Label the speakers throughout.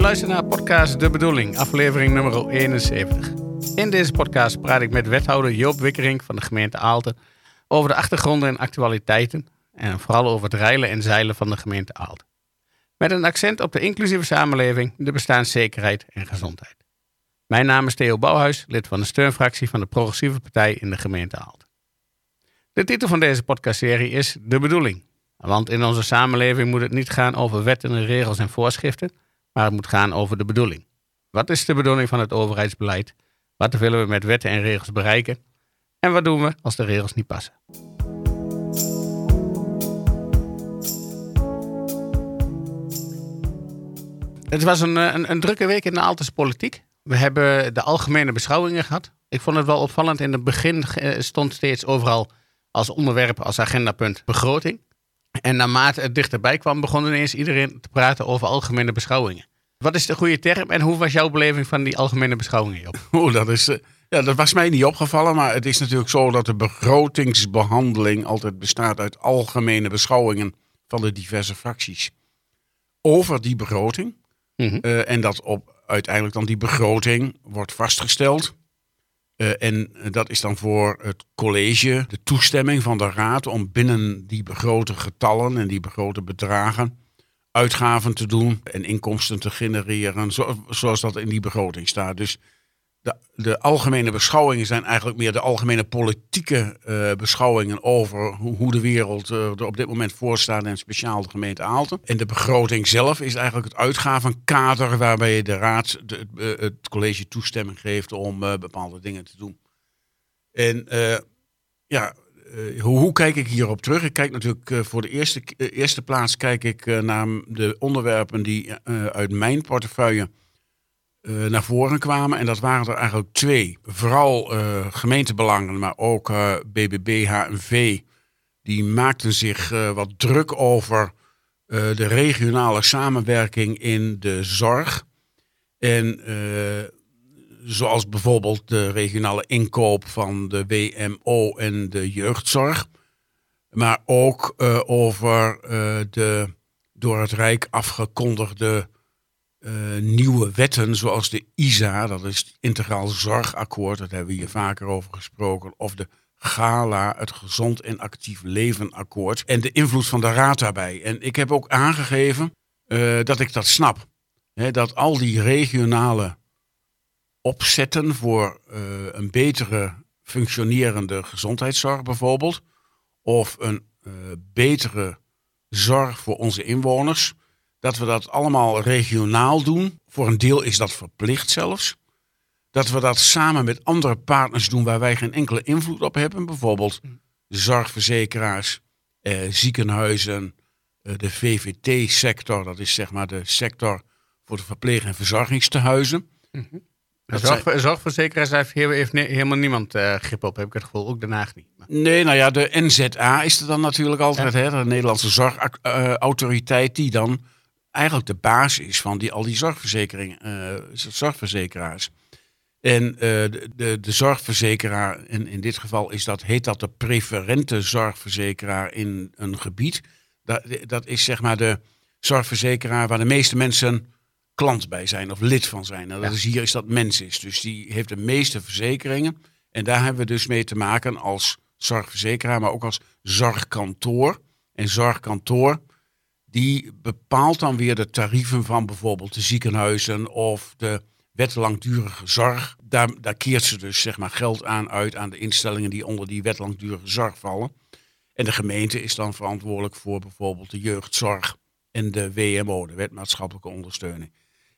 Speaker 1: Je luistert naar podcast De Bedoeling, aflevering nummer 71. In deze podcast praat ik met wethouder Joop Wikkering van de gemeente Aalten over de achtergronden en actualiteiten en vooral over het reilen en zeilen van de gemeente Aalten. Met een accent op de inclusieve samenleving, de bestaanszekerheid en gezondheid. Mijn naam is Theo Bouwhuis, lid van de steunfractie van de Progressieve Partij in de gemeente Aalten. De titel van deze podcastserie is De Bedoeling. Want in onze samenleving moet het niet gaan over wetten en regels en voorschriften, maar het moet gaan over de bedoeling. Wat is de bedoeling van het overheidsbeleid? Wat willen we met wetten en regels bereiken? En wat doen we als de regels niet passen? Het was een, eh, een, een drukke week in de Aaltense politiek. We hebben de algemene beschouwingen gehad. Ik vond het wel opvallend. In het begin eh, stond steeds overal als onderwerp, als agendapunt begroting. En naarmate het dichterbij kwam, begon ineens iedereen te praten over algemene beschouwingen. Wat is de goede term en hoe was jouw beleving van die algemene beschouwingen, Job?
Speaker 2: Oeh, dat, is, eh, ja, dat was mij niet opgevallen, maar het is natuurlijk zo dat de begrotingsbehandeling altijd bestaat uit algemene beschouwingen van de diverse fracties over die begroting.
Speaker 1: Mhm.
Speaker 2: Eh, en dat op uiteindelijk dan die begroting wordt vastgesteld. Eh, en dat is dan voor het college de toestemming van de raad om binnen die begrote getallen en die begrote bedragen uitgaven te doen en inkomsten te genereren, zo- zoals dat in die begroting staat. Dus de, de algemene beschouwingen zijn eigenlijk meer de algemene politieke eh, beschouwingen over hoe, hoe de wereld eh, er op dit moment voor staat en speciaal de gemeente Aalten. En de begroting zelf is eigenlijk het uitgavenkader waarbij de raad de, eh, het college toestemming geeft om bepaalde dingen te doen. En ja, hoe, kijk ik hierop terug? Ik kijk natuurlijk voor de eerste, eerste plaats kijk ik naar de onderwerpen die uit mijn portefeuille eh, naar voren kwamen. En dat waren er eigenlijk twee. Vooral eh, gemeentebelangen, maar ook eh, BBB, HNV. Die maakten zich wat druk over de regionale samenwerking in de zorg. En zoals bijvoorbeeld de regionale inkoop van de WMO en de jeugdzorg. Maar ook over de door het Rijk afgekondigde eh, nieuwe wetten, zoals de ISA, dat is het Integraal Zorgakkoord, dat hebben we hier vaker over gesproken, of de GALA, het Gezond en Actief Leven Akkoord, en de invloed van de Raad daarbij. En ik heb ook aangegeven eh, dat ik dat snap. Dat al die regionale opzetten voor eh, een betere functionerende gezondheidszorg bijvoorbeeld, of een betere zorg voor onze inwoners, dat we dat allemaal regionaal doen. Voor een deel is dat verplicht zelfs. Dat we dat samen met andere partners doen waar wij geen enkele invloed op hebben. Bijvoorbeeld de zorgverzekeraars, eh, ziekenhuizen, eh, de VVT-sector. Dat is zeg maar de sector voor de verpleeg- en verzorgingstehuizen.
Speaker 1: Zorgverzekeraars heeft, hier- heeft ne- helemaal niemand eh, grip op, heb ik het gevoel. Ook Den Haag niet. Maar-
Speaker 2: Nee, nou ja, de NZA is er dan natuurlijk altijd, hè, de Nederlandse Zorgautoriteit, die dan eigenlijk de baas is van die, al die zorgverzekeringen, eh, zorgverzekeraars. En eh, de, de, de zorgverzekeraar, in, in dit geval is dat, heet dat de preferente zorgverzekeraar in een gebied. Dat, dat is zeg maar de zorgverzekeraar waar de meeste mensen klant bij zijn of lid van zijn. Nou, dat
Speaker 1: Ja.
Speaker 2: is hier is dat Mensis. Dus die heeft de meeste verzekeringen. En daar hebben we dus mee te maken als zorgverzekeraar, maar ook als zorgkantoor. En zorgkantoor, die bepaalt dan weer de tarieven van bijvoorbeeld de ziekenhuizen of de wet langdurige zorg. Daar, daar keert ze dus zeg maar geld aan uit aan de instellingen die onder die wet langdurige zorg vallen. En de gemeente is dan verantwoordelijk voor bijvoorbeeld de jeugdzorg en de WMO, de wet maatschappelijke ondersteuning.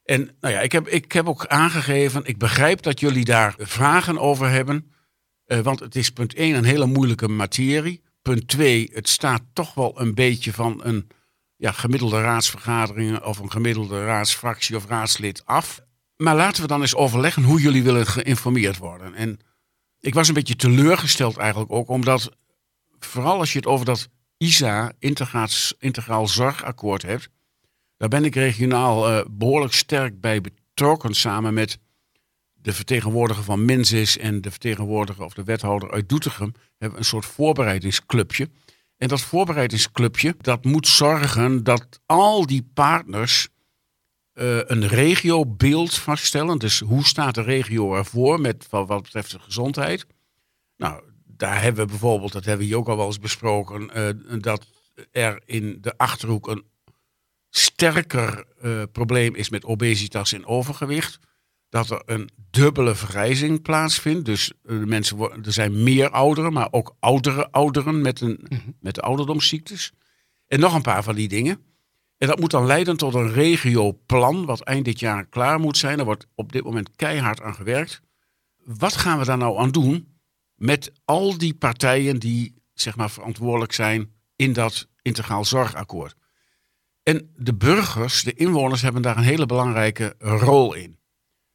Speaker 2: En nou ja, ik heb, ik heb ook aangegeven, ik begrijp dat jullie daar vragen over hebben. eh, want het is punt 1 een hele moeilijke materie. Punt 2, het staat toch wel een beetje van een ja, gemiddelde raadsvergadering of een gemiddelde raadsfractie of raadslid af. Maar laten we dan eens overleggen hoe jullie willen geïnformeerd worden. En ik was een beetje teleurgesteld eigenlijk ook, omdat vooral als je het over dat ISA, Integraal Zorgakkoord, hebt, daar ben ik regionaal eh, behoorlijk sterk bij betrokken samen met de vertegenwoordiger van Mensis en de vertegenwoordiger of de wethouder uit Doetinchem. Hebben een soort voorbereidingsclubje. En dat voorbereidingsclubje, dat moet zorgen dat al die partners uh, een regiobeeld vaststellen. Dus hoe staat de regio ervoor met wat betreft de gezondheid? Nou, daar hebben we bijvoorbeeld, dat hebben we hier ook al wel eens besproken, uh, dat er in de achterhoek een sterker uh, probleem is met obesitas en overgewicht. Dat er een dubbele vergrijzing plaatsvindt. Dus uh, mensen worden, er zijn meer ouderen, maar ook oudere ouderen met, een, mm -hmm. met de ouderdomsziektes. En nog een paar van die dingen. En dat moet dan leiden tot een regioplan, wat eind dit jaar klaar moet zijn. Er wordt op dit moment keihard aan gewerkt. Wat gaan we daar nou aan doen met al die partijen die zeg maar, verantwoordelijk zijn in dat integraal zorgakkoord? En de burgers, de inwoners, hebben daar een hele belangrijke rol in.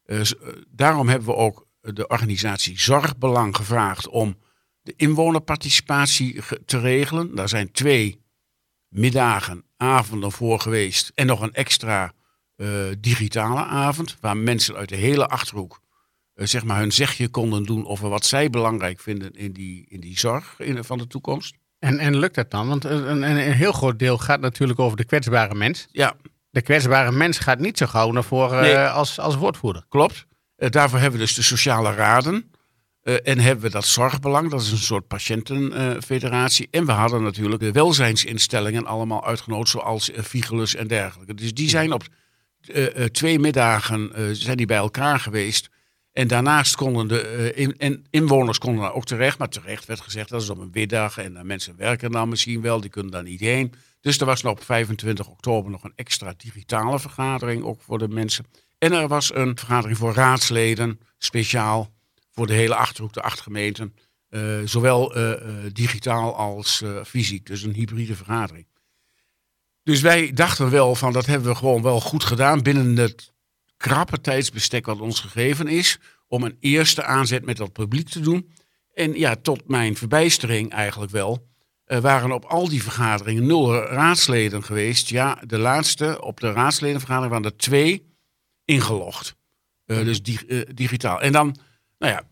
Speaker 2: Uh, daarom hebben we ook de organisatie Zorgbelang gevraagd om de inwonerparticipatie te regelen. Daar zijn twee middagen, avonden voor geweest. En nog een extra uh, digitale avond, waar mensen uit de hele achterhoek uh, zeg maar hun zegje konden doen over wat zij belangrijk vinden in die, in die zorg in, van de toekomst.
Speaker 1: En, en lukt dat dan? Want een, een, een, heel groot deel gaat natuurlijk over de kwetsbare mens.
Speaker 2: Ja.
Speaker 1: De kwetsbare mens gaat niet zo gauw naar voren nee. uh, als, als woordvoerder.
Speaker 2: Klopt. daarvoor hebben we dus de sociale raden. Uh, en hebben we dat zorgbelang, dat is een soort patiëntenfederatie. Uh, en we hadden natuurlijk de welzijnsinstellingen allemaal uitgenodigd, zoals uh, Vigelus en dergelijke. Dus die zijn op twee middagen zijn die bij elkaar geweest. En daarnaast konden de in, inwoners konden daar ook terecht. Maar terecht werd gezegd, dat is op een middag. En mensen werken dan misschien wel, die kunnen daar niet heen. Dus er was op 25 oktober nog een extra digitale vergadering, ook voor de mensen. En er was een vergadering voor raadsleden, speciaal voor de hele Achterhoek, de acht gemeenten. Uh, zowel uh, uh, digitaal als fysiek. Dus een hybride vergadering. Dus wij dachten wel van dat hebben we gewoon wel goed gedaan binnen het krappe tijdsbestek wat ons gegeven is. Om een eerste aanzet met dat publiek te doen. En ja, tot mijn verbijstering eigenlijk wel. Waren op al die vergaderingen nul raadsleden geweest. Ja, de laatste op de raadsledenvergadering waren er twee ingelogd. dus di digitaal. En dan nou ja,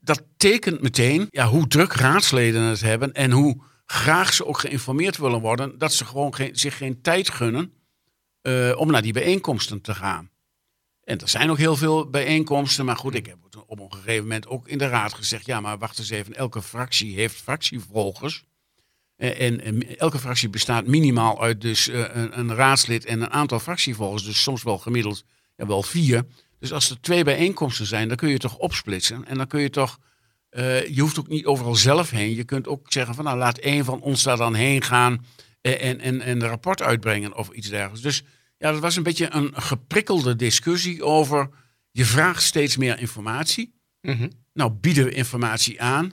Speaker 2: dat tekent meteen ja, hoe druk raadsleden het hebben en hoe graag ze ook geïnformeerd willen worden, dat ze gewoon geen, zich geen tijd gunnen uh, om naar die bijeenkomsten te gaan. En er zijn ook heel veel bijeenkomsten, maar goed, ik heb op een gegeven moment ook in de raad gezegd, ja, maar wacht eens even, elke fractie heeft fractievolgers. En, en, elke fractie bestaat minimaal uit dus uh, een, een, raadslid en een aantal fractievolgers, dus soms wel gemiddeld ja, wel vier. Dus als er twee bijeenkomsten zijn, dan kun je toch opsplitsen. En dan kun je toch, uh, je hoeft ook niet overal zelf heen. Je kunt ook zeggen van nou laat één van ons daar dan heen gaan en, en, en een rapport uitbrengen of iets dergelijks. Dus ja, dat was een beetje een geprikkelde discussie over, je vraagt steeds meer informatie. Mm -hmm. Nou bieden we informatie aan.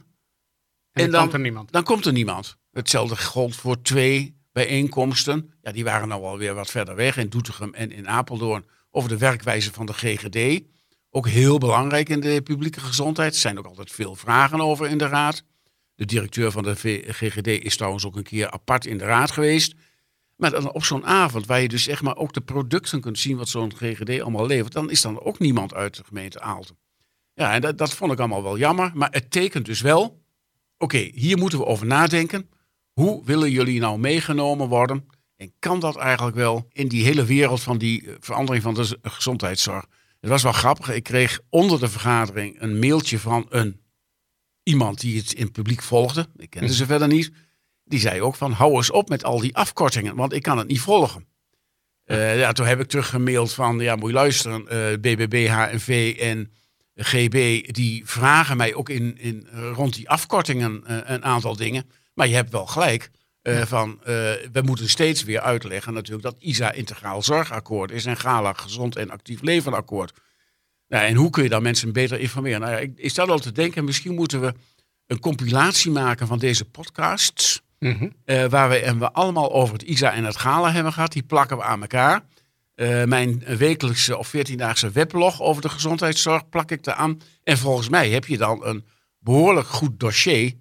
Speaker 1: En, en dan, komt er niemand.
Speaker 2: Dan komt er niemand. Hetzelfde geldt voor twee bijeenkomsten. Ja, die waren nou alweer wat verder weg in Doetinchem en in Apeldoorn over de werkwijze van de GGD. Ook heel belangrijk in de publieke gezondheid. Er zijn ook altijd veel vragen over in de raad. De directeur van de GGD is trouwens ook een keer apart in de raad geweest. Maar dan op zo'n avond, waar je dus echt maar ook de producten kunt zien wat zo'n GGD allemaal levert, dan is dan ook niemand uit de gemeente Aalten. Ja, en dat, dat vond ik allemaal wel jammer. Maar het tekent dus wel, oké, hier moeten we over nadenken. Hoe willen jullie nou meegenomen worden? En kan dat eigenlijk wel in die hele wereld van die eh, verandering van de gezondheidszorg? Het was wel grappig. Ik kreeg onder de vergadering een mailtje van een iemand die het in het publiek volgde. Ik kende ze verder niet. Die zei ook van hou eens op met al die afkortingen, want ik kan het niet volgen. Uh, ja, toen heb ik teruggemaild van ja, moet je luisteren, uh, BBB, HNV en GB, die vragen mij ook in, in, rond die afkortingen een aantal dingen. Maar je hebt wel gelijk. Uh, van, uh, we moeten steeds weer uitleggen natuurlijk dat ISA integraal zorgakkoord is en GALA gezond en actief leven akkoord. Nou, en hoe kun je dan mensen beter informeren? Nou ja, ik, ik sta al te denken, misschien moeten we een compilatie maken van deze podcasts. Mm -hmm. uh, waar we, en we allemaal over het ISA en het GALA hebben gehad. Die plakken we aan elkaar. mijn wekelijkse of veertiendaagse weblog over de gezondheidszorg plak ik eraan. En volgens mij heb je dan een behoorlijk goed dossier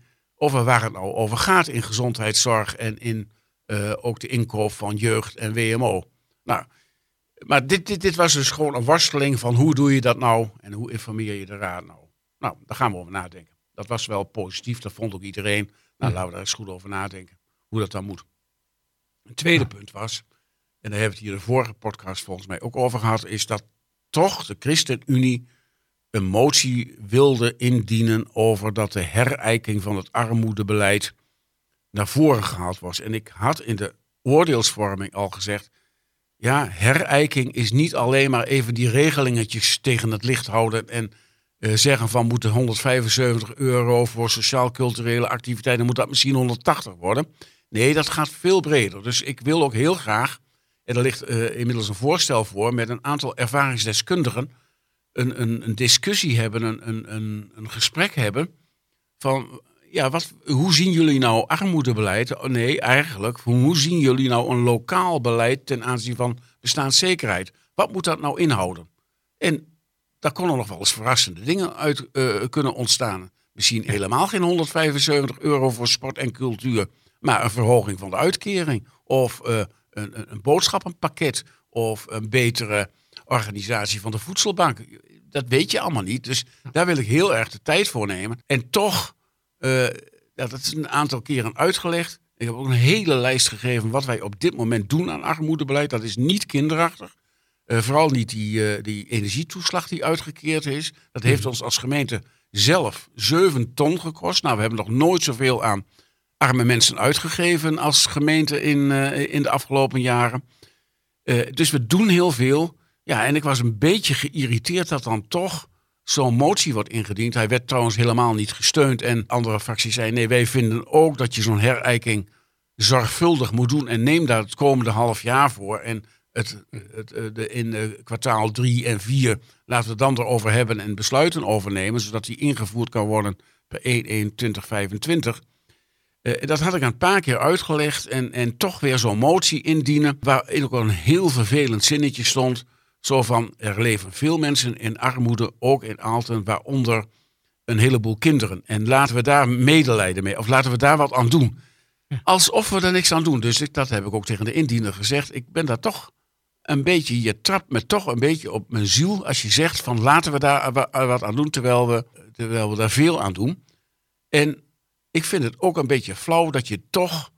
Speaker 2: over waar het nou over gaat in gezondheidszorg en in uh, ook de inkoop van jeugd en WMO. Nou, maar dit, dit, dit was dus gewoon een worsteling van hoe doe je dat nou en hoe informeer je de raad nou. Nou, daar gaan we over nadenken. Dat was wel positief, dat vond ook iedereen. Nou, laten we daar eens goed over nadenken, hoe dat dan moet. Een tweede punt was, en daar hebben we het hier de vorige podcast volgens mij ook over gehad, is dat toch de ChristenUnie een motie wilde indienen over dat de herijking van het armoedebeleid naar voren gehaald was. En ik had in de oordeelsvorming al gezegd, ja, herijking is niet alleen maar even die regelingetjes tegen het licht houden en uh, zeggen van moeten 175 euro voor sociaal-culturele activiteiten, moet dat misschien 180 worden. Nee, dat gaat veel breder. Dus ik wil ook heel graag, en er ligt uh, inmiddels een voorstel voor met een aantal ervaringsdeskundigen, een, een, een discussie hebben, een, een, een gesprek hebben van ja, wat, hoe zien jullie nou armoedebeleid? Nee, eigenlijk, hoe zien jullie nou een lokaal beleid ten aanzien van bestaanszekerheid? Wat moet dat nou inhouden? En daar konden nog wel eens verrassende dingen uit uh, kunnen ontstaan. Misschien helemaal geen 175 euro voor sport en cultuur, maar een verhoging van de uitkering. Of uh, een, een boodschappenpakket. Of een betere organisatie van de voedselbank. Dat weet je allemaal niet. Dus daar wil ik heel erg de tijd voor nemen. En toch uh, dat is een aantal keren uitgelegd. Ik heb ook een hele lijst gegeven wat wij op dit moment doen aan armoedebeleid. Dat is niet kinderachtig. Uh, vooral niet die, uh, die energietoeslag die uitgekeerd is. Dat heeft ons als gemeente zelf 7 ton gekost. Nou, we hebben nog nooit zoveel aan arme mensen uitgegeven als gemeente in, in de afgelopen jaren. dus we doen heel veel. Ja, en ik was een beetje geïrriteerd dat dan toch zo'n motie wordt ingediend. Hij werd trouwens helemaal niet gesteund. En andere fracties zeiden: nee, wij vinden ook dat je zo'n herijking zorgvuldig moet doen. En neem daar het komende half jaar voor. En het, het, eh, de, in de kwartaal drie en vier laten we het dan erover hebben en besluiten overnemen. Zodat die ingevoerd kan worden per 1-1-2025. Uh, dat had ik een paar keer uitgelegd. En, en toch weer zo'n motie indienen. Waarin ook een heel vervelend zinnetje stond. Zo van, er leven veel mensen in armoede, ook in Aalten, waaronder een heleboel kinderen. En laten we daar medelijden mee, of laten we daar wat aan doen. Alsof we er niks aan doen. Dus ik, dat heb ik ook tegen de indiener gezegd. Ik ben daar toch een beetje, je trapt me toch een beetje op mijn ziel als je zegt van laten we daar wat aan doen, terwijl we, terwijl we daar veel aan doen. En ik vind het ook een beetje flauw dat je toch,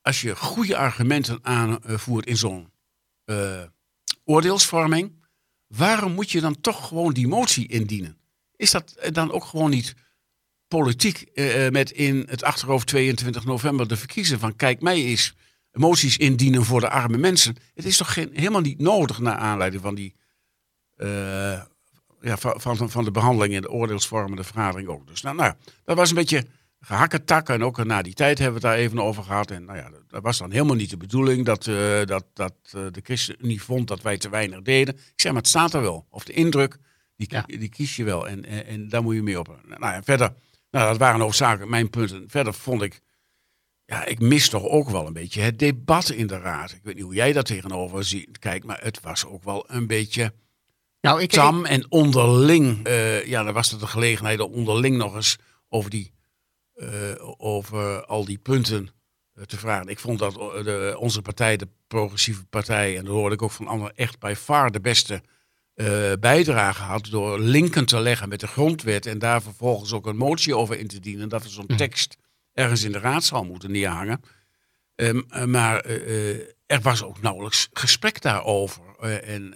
Speaker 2: als je goede argumenten aanvoert in zo'n uh, oordeelsvorming. Waarom moet je dan toch gewoon die motie indienen? Is dat dan ook gewoon niet politiek eh, met in het achterhoofd 22 november de verkiezen van kijk mij eens moties indienen voor de arme mensen. Het is toch geen, helemaal niet nodig naar aanleiding van die uh, ja, van, van de behandeling in de oordeelsvormende vergadering ook. Dus nou, nou dat was een beetje gehakketak. En ook na die tijd hebben we het daar even over gehad. En nou ja, dat was dan helemaal niet de bedoeling dat, uh, dat, dat uh, de ChristenUnie vond dat wij te weinig deden. Ik zeg, maar het staat er wel. Of de indruk, die, ja. die kies je wel. En, en, en, daar moet je mee op. Nou ja, verder, nou, dat waren hoofdzakelijk mijn punten. Verder vond ik, ja, ik mis toch ook wel een beetje het debat in de raad. Ik weet niet hoe jij daar tegenover ziet. Kijk, maar het was ook wel een beetje... Nou, ik, tam en onderling. Uh, ja, dan was er de gelegenheid om onderling nog eens over die over al die punten uh, te vragen. Ik vond dat de, onze partij, de progressieve partij, en dat hoorde ik ook van anderen, echt bij far de beste uh, bijdrage had door linken te leggen met de grondwet en daar vervolgens ook een motie over in te dienen dat we zo'n tekst ergens in de raadzaal moeten neerhangen. Um, maar er was ook nauwelijks gesprek daarover. en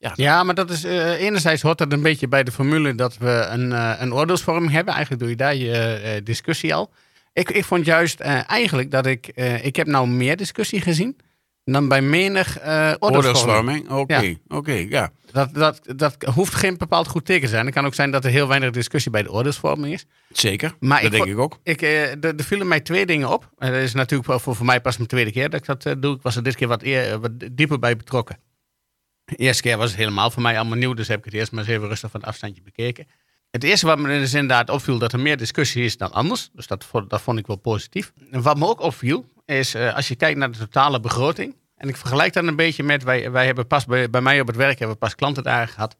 Speaker 1: ja, ja, maar dat is uh, enerzijds hoort dat een beetje bij de formule dat we een, uh, een oordeelsvorming hebben. Eigenlijk doe je daar je uh, discussie al. Ik, ik vond juist eigenlijk dat ik, ik heb nou meer discussie gezien dan bij menig oordeelsvorming.
Speaker 2: Oké, okay, ja. oké, ja.
Speaker 1: Dat, dat, dat hoeft geen bepaald goed teken te zijn. Het kan ook zijn dat er heel weinig discussie bij de oordeelsvorming is.
Speaker 2: Zeker, maar dat denk ik ook.
Speaker 1: Ik, er, er vielen mij twee dingen op. En dat is natuurlijk voor, voor mij pas mijn tweede keer dat ik dat doe. Ik was er dit keer wat, eer, wat dieper bij betrokken. De eerste keer was het helemaal voor mij allemaal nieuw, dus heb ik het eerst maar eens even rustig van afstandje bekeken. Het eerste wat me dus inderdaad opviel, dat er meer discussie is dan anders. Dus dat, dat vond ik wel positief. En wat me ook opviel, is uh, als je kijkt naar de totale begroting. En ik vergelijk dat een beetje met, wij, wij hebben pas bij, bij mij op het werk hebben we pas klanten daar gehad.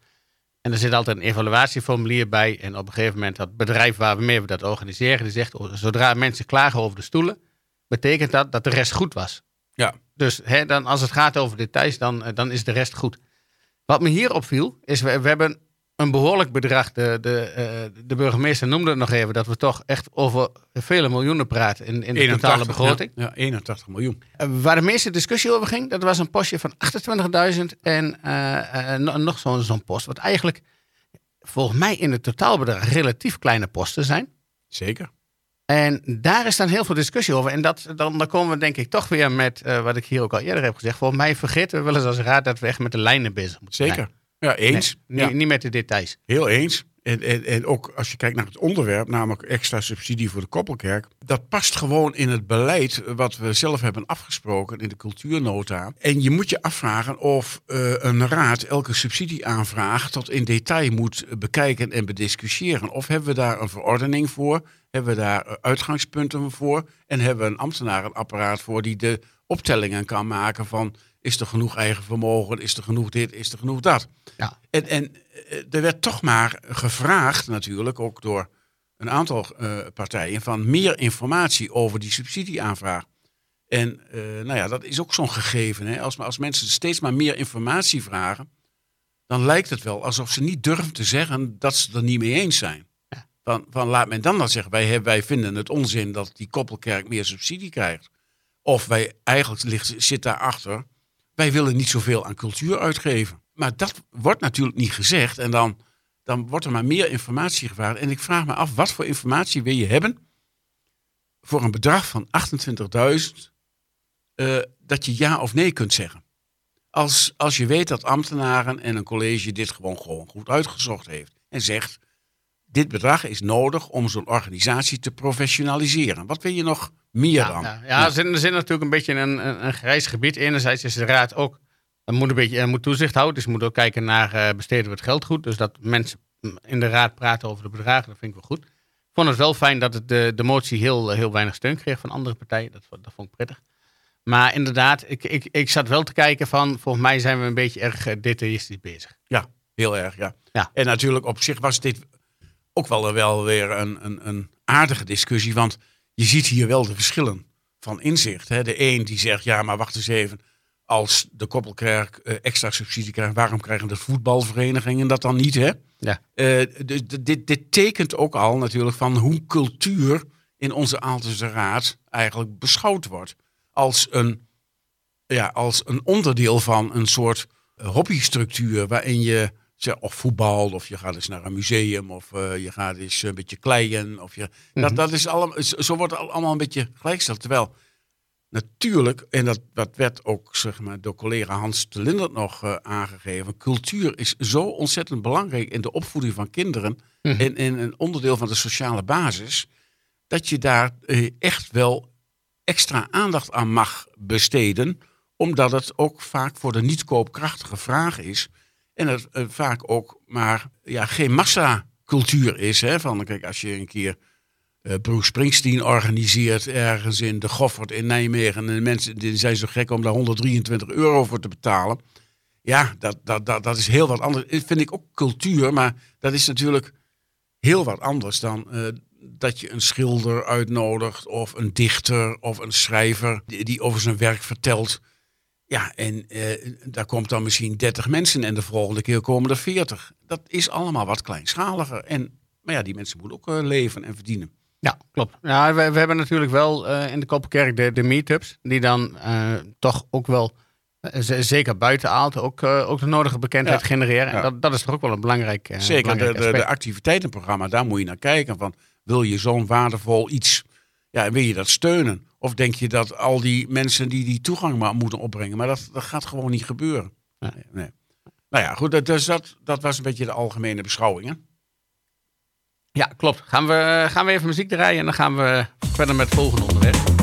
Speaker 1: En er zit altijd een evaluatieformulier bij. En op een gegeven moment dat bedrijf waarmee we dat organiseren, die zegt, zodra mensen klagen over de stoelen, betekent dat dat de rest goed was.
Speaker 2: Ja.
Speaker 1: Dus hè, dan, als het gaat over details, dan, eh, dan is de rest goed. Wat me hier opviel, is we, we hebben een behoorlijk bedrag. De, de, eh, de burgemeester noemde het nog even dat we toch echt over vele miljoenen praten in, in de totale begroting.
Speaker 2: Ja, 81 miljoen.
Speaker 1: Uh, waar de meeste discussie over ging, dat was een postje van 28.000 en uh, nog zo'n zo'n post. Wat eigenlijk volgens mij in het totaalbedrag relatief kleine posten zijn.
Speaker 2: Zeker.
Speaker 1: En daar is dan heel veel discussie over. En dat, dan, dan komen we denk ik toch weer met wat ik hier ook al eerder heb gezegd. Volgens mij vergeten we wel eens als raad dat we echt met de lijnen bezig moeten
Speaker 2: Zeker.
Speaker 1: zijn.
Speaker 2: Ja, eens.
Speaker 1: Nee, niet, niet met de details.
Speaker 2: Heel eens. En, en, en ook als je kijkt naar het onderwerp, namelijk extra subsidie voor de koppelkerk. Dat past gewoon in het beleid wat we zelf hebben afgesproken in de cultuurnota. En je moet je afvragen of uh, een raad elke subsidieaanvraag tot in detail moet bekijken en bediscussiëren. Of hebben we daar een verordening voor? Hebben we daar uitgangspunten voor? En hebben we een ambtenarenapparaat voor die de optellingen kan maken van is er genoeg eigen vermogen? Is er genoeg dit? Is er genoeg dat?
Speaker 1: Ja.
Speaker 2: En, en eh, er werd toch maar gevraagd, natuurlijk, ook door een aantal uh, partijen, van meer informatie over die subsidieaanvraag. En uh, nou ja, dat is ook zo'n gegeven. Hè? Als, als mensen steeds maar meer informatie vragen, dan lijkt het wel alsof ze niet durven te zeggen dat ze het er niet mee eens zijn. Ja. Van, van laat men dan dat zeggen. Wij, wij vinden het onzin dat die koppelkerk meer subsidie krijgt. Of wij eigenlijk ligt, zit daarachter wij willen niet zoveel aan cultuur uitgeven. Maar dat wordt natuurlijk niet gezegd. En dan, dan wordt er maar meer informatie gevraagd. En ik vraag me af, wat voor informatie wil je hebben voor een bedrag van 28.000 uh, dat je ja of nee kunt zeggen? Als, als je weet dat ambtenaren en een college dit gewoon, gewoon goed uitgezocht heeft. En zegt, dit bedrag is nodig om zo'n organisatie te professionaliseren. Wat wil je nog meer
Speaker 1: ja,
Speaker 2: dan?
Speaker 1: Ja, ja, Er, zit, er zit natuurlijk een beetje een, een, een grijs gebied. Enerzijds is de raad ook, er moet een beetje er moet toezicht houden. Dus je moet ook kijken naar uh, besteden we het geld goed. Dus dat mensen in de raad praten over de bedragen, dat vind ik wel goed. Ik vond het wel fijn dat het de, de motie heel, heel weinig steun kreeg van andere partijen. Dat, dat vond ik prettig. Maar inderdaad, ik, ik, ik zat wel te kijken van, volgens mij zijn we een beetje erg detailistisch bezig.
Speaker 2: Ja, heel erg, ja.
Speaker 1: ja.
Speaker 2: En natuurlijk op zich was dit ook wel, wel weer een, een, een aardige discussie. Want je ziet hier wel de verschillen van inzicht. Hè. De een die zegt, ja, maar wacht eens even. Als de koppelkerk uh, extra subsidie krijgt, waarom krijgen de voetbalverenigingen dat dan niet? Hè?
Speaker 1: Ja.
Speaker 2: Uh, dus dit, dit tekent ook al natuurlijk van hoe cultuur in onze Aaltense Raad eigenlijk beschouwd wordt. Als een, ja, als een onderdeel van een soort hobbystructuur waarin je of voetbal, of je gaat eens naar een museum, of uh, je gaat eens een beetje kleien. Of je, mm -hmm. dat, dat is allemaal, zo wordt het allemaal een beetje gelijkgesteld. Terwijl natuurlijk, en dat, dat werd ook zeg maar, door collega Hans de Lindert nog uh, aangegeven, cultuur is zo ontzettend belangrijk in de opvoeding van kinderen mm -hmm. en, en een onderdeel van de sociale basis, dat je daar uh, echt wel extra aandacht aan mag besteden, omdat het ook vaak voor de niet koopkrachtige vraag is. En het uh, vaak ook maar ja, geen massacultuur is. Hè? Van, kijk, als je een keer uh, Bruce Springsteen organiseert ergens in de Goffert in Nijmegen. En de mensen die zijn zo gek om daar 123 euro voor te betalen. Ja, dat, dat, dat, dat is heel wat anders. Dat vind ik ook cultuur, maar dat is natuurlijk heel wat anders dan uh, dat je een schilder uitnodigt. Of een dichter of een schrijver die, over zijn werk vertelt. Ja, en uh, daar komt dan misschien 30 mensen en de volgende keer komen er 40. Dat is allemaal wat kleinschaliger. En, maar ja, die mensen moeten ook leven en verdienen.
Speaker 1: Ja, klopt. Ja, we, we hebben natuurlijk wel uh, in de Koppelkerk de, de meetups, die dan toch ook wel, zeker buiten Aalten, ook, ook de nodige bekendheid ja. genereren. En dat, dat is toch ook wel een belangrijk
Speaker 2: Zeker,
Speaker 1: belangrijk
Speaker 2: de, de, de activiteitenprogramma, daar moet je naar kijken. Van, wil je zo'n waardevol iets, ja, wil je dat steunen? Of denk je dat al die mensen die die toegang maar moeten opbrengen? Maar dat, dat gaat gewoon niet gebeuren. Nee, nee. Nou ja, goed, dus dat, dat was een beetje de algemene beschouwing.
Speaker 1: Ja, klopt. Gaan we, gaan we even muziek draaien en dan gaan we verder met het volgende onderwerp.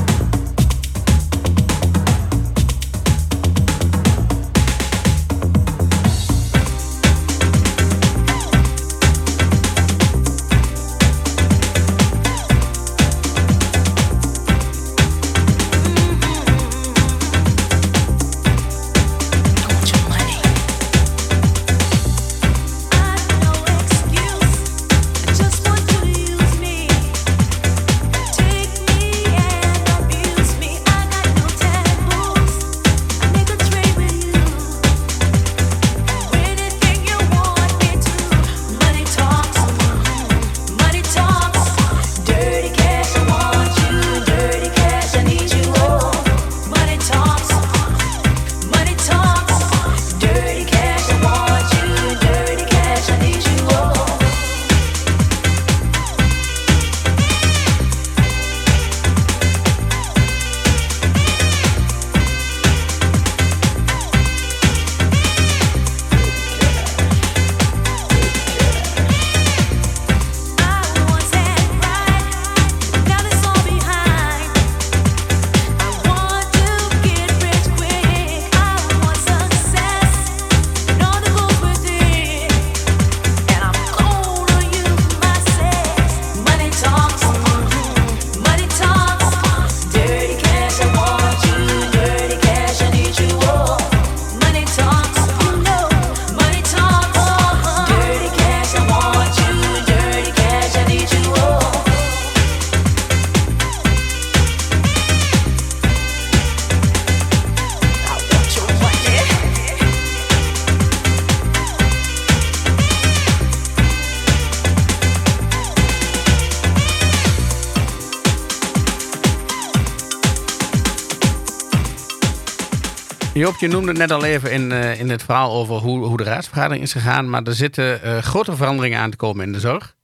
Speaker 1: Joop, je noemde het net al even in, uh, in het verhaal over hoe, hoe de raadsvergadering is gegaan. Maar er zitten uh, grote veranderingen aan te komen in de zorg.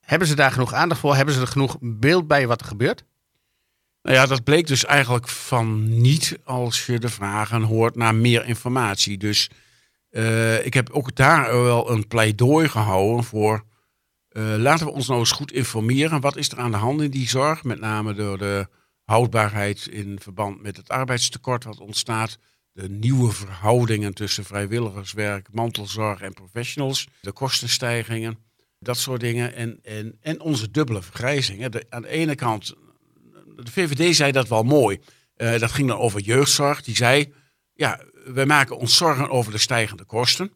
Speaker 1: Hebben ze daar genoeg aandacht voor? Hebben ze er genoeg beeld bij wat er gebeurt?
Speaker 2: Nou ja, dat bleek dus eigenlijk van niet als je de vragen hoort naar meer informatie. Dus uh, ik heb ook daar wel een pleidooi gehouden voor. Laten we ons nou eens goed informeren. Wat is er aan de hand in die zorg? Met name door de houdbaarheid in verband met het arbeidstekort wat ontstaat. De nieuwe verhoudingen tussen vrijwilligerswerk, mantelzorg en professionals. De kostenstijgingen, dat soort dingen. En, en, en onze dubbele vergrijzing. De, aan de ene kant, de VVD zei dat wel mooi. Uh, dat ging dan over jeugdzorg. Die zei, ja, wij maken ons zorgen over de stijgende kosten.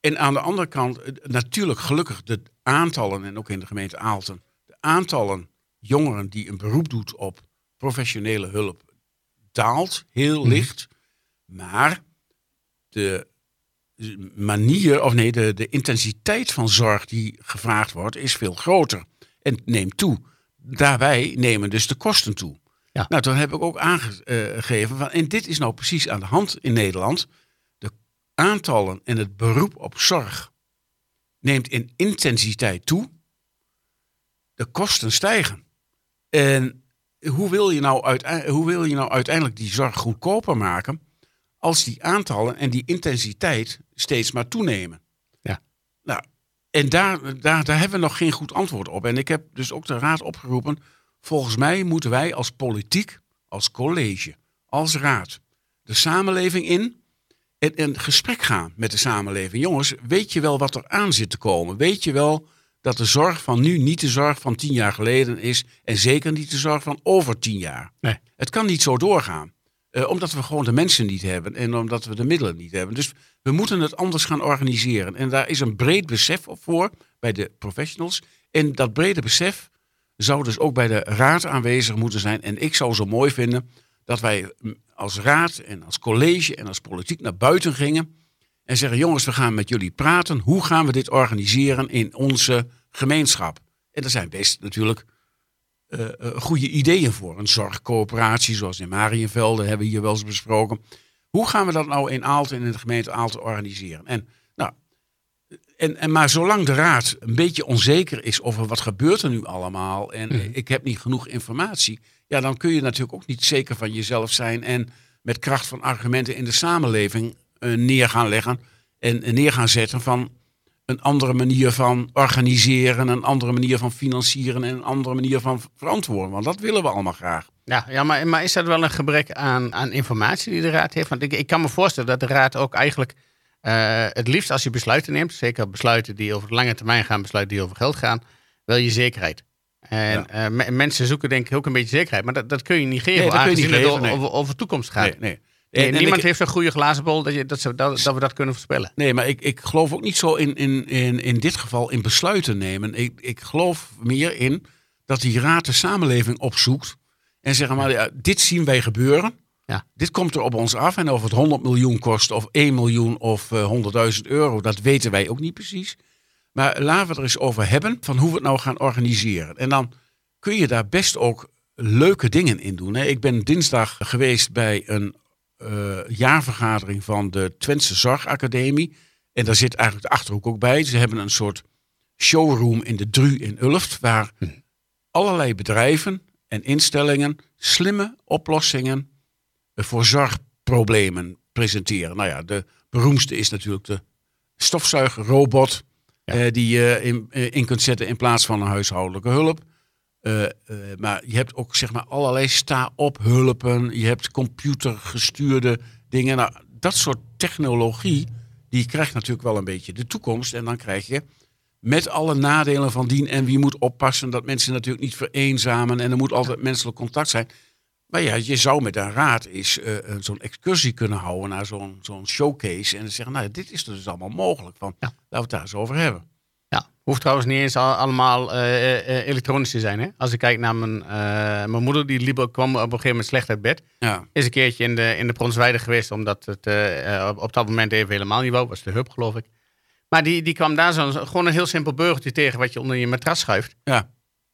Speaker 2: En aan de andere kant, natuurlijk gelukkig de aantallen, en ook in de gemeente Aalten, de aantallen jongeren die een beroep doet op professionele hulp daalt heel mhm. licht. Maar de manier, of nee, de, de intensiteit van zorg die gevraagd wordt, is veel groter. En neemt toe. Daarbij nemen dus de kosten toe. Ja. Nou, toen heb ik ook aangegeven, van, en dit is nou precies aan de hand in Nederland. De aantallen en het beroep op zorg neemt in intensiteit toe. De kosten stijgen. En hoe wil, je nou hoe wil je nou uiteindelijk die zorg goedkoper maken als die aantallen en die intensiteit steeds maar toenemen? Ja. Nou, en daar, daar, daar hebben we nog geen goed antwoord op. En ik heb dus ook de raad opgeroepen. Volgens mij moeten wij als politiek, als college, als raad, de samenleving in en een gesprek gaan met de samenleving. Jongens, weet je wel wat er aan zit te komen? Weet je wel dat de zorg van nu niet de zorg van tien jaar geleden is. En zeker niet de zorg van over tien jaar. Nee. Het kan niet zo doorgaan. Uh, omdat we gewoon de mensen niet hebben en omdat we de middelen niet hebben. Dus we moeten het anders gaan organiseren. En daar is een breed besef voor bij de professionals. En dat brede besef zou dus ook bij de raad aanwezig moeten zijn. En ik zou zo mooi vinden dat wij mm, als raad en als college en als politiek naar buiten gingen en zeggen: jongens, we gaan met jullie praten. Hoe gaan we dit organiseren in onze gemeenschap? En er zijn best natuurlijk uh, goede ideeën voor. Een zorgcoöperatie, zoals in Marienvelde hebben we hier wel eens besproken. Hoe gaan we dat nou in Aalten en in de gemeente Aalten organiseren? En, nou, en, en maar zolang de raad een beetje onzeker is over wat gebeurt er nu allemaal en mhm. ik heb niet genoeg informatie, ja, dan kun je natuurlijk ook niet zeker van jezelf zijn en met kracht van argumenten in de samenleving neer gaan leggen en, neer gaan zetten van een andere manier van organiseren, een andere manier van financieren en een andere manier van verantwoorden. Want dat willen we allemaal graag.
Speaker 1: Ja, ja maar, maar is dat wel een gebrek aan, aan informatie die de Raad heeft? Want ik, ik kan me voorstellen dat de Raad ook eigenlijk uh, het liefst als je besluiten neemt, zeker besluiten die over de lange termijn gaan, besluiten die over geld gaan, wil je zekerheid. En ja. uh, mensen zoeken denk ik ook een beetje zekerheid. Maar dat, dat kun je niet geven, nee, aangezien het over, over, toekomst gaat. Nee, nee. Nee, niemand heeft een goede glazen bol dat, je, dat, ze, dat, dat, we dat kunnen voorspellen.
Speaker 2: Nee, maar ik, ik geloof ook niet zo in, in, in, in dit geval in besluiten nemen. Ik, ik geloof meer in dat die raad de samenleving opzoekt. En zeggen maar, ja, dit zien wij gebeuren. Ja. Dit komt er op ons af. En of het 100 miljoen kost, of 1 miljoen, of uh, eh, 100.000 euro, dat weten wij ook niet precies. Maar laten we er eens over hebben van hoe we het nou gaan organiseren. En dan kun je daar best ook leuke dingen in doen. Ik ben dinsdag geweest bij een uh, jaarvergadering van de Twentse Zorgacademie. En daar zit eigenlijk de Achterhoek ook bij. Ze hebben een soort showroom in de Dru in Ulft, waar hm. allerlei bedrijven en instellingen slimme oplossingen voor zorgproblemen presenteren. Nou ja, de beroemdste is natuurlijk de stofzuigerrobot, ja. eh, die je in, eh, in kunt zetten in plaats van een huishoudelijke hulp. Uh, maar je hebt ook zeg maar allerlei sta-op hulpen. Je hebt computergestuurde dingen. Nou, dat soort technologie, die krijgt natuurlijk wel een beetje de toekomst. En dan krijg je met alle nadelen van dien. En wie moet oppassen dat mensen natuurlijk niet vereenzamen. En er moet altijd menselijk contact zijn. Maar ja, je zou met een raad eens uh, zo'n excursie kunnen houden naar zo'n zo'n showcase. En dan zeggen, nou, dit is dus allemaal mogelijk. Van, Laten we het daar eens over hebben.
Speaker 1: Hoeft trouwens niet eens allemaal uh, uh, elektronisch te zijn. Hè? Als ik kijk naar mijn, mijn moeder, die liep, kwam op een gegeven moment slecht uit bed. Ja. Is een keertje in de, in de Bronsweide geweest, omdat het op, op, dat moment even helemaal niet wou. Was de hub, geloof ik. Maar die, die kwam daar zo, gewoon een heel simpel burgertje tegen wat je onder je matras schuift. Ja.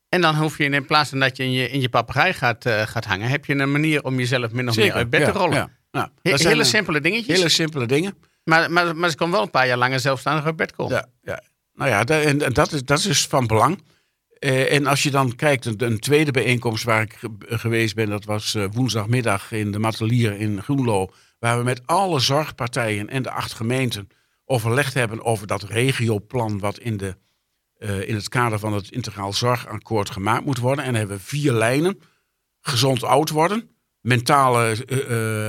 Speaker 1: En dan hoef je in plaats van dat je in je, in je papegaai gaat, gaat hangen, heb je een manier om jezelf min of meer uit bed te rollen. Ja.
Speaker 2: Nou,
Speaker 1: He- hele
Speaker 2: eh,
Speaker 1: simpele dingetjes.
Speaker 2: hele simpele dingen.
Speaker 1: Maar, maar, maar ze kon wel een paar jaar langer zelfstandig uit bed komen.
Speaker 2: Ja, ja. Nou ja, en, en dat, is, dat is van belang. Eh, en als je dan kijkt, een, een tweede bijeenkomst waar ik ge- geweest ben, dat was eh, woensdagmiddag in de Matelier in Groenlo. Waar we met alle zorgpartijen en de acht gemeenten overlegd hebben over dat regioplan wat in, de, eh, in het kader van het integraal zorgakkoord gemaakt moet worden. En hebben we vier lijnen. Gezond oud worden. Mentale,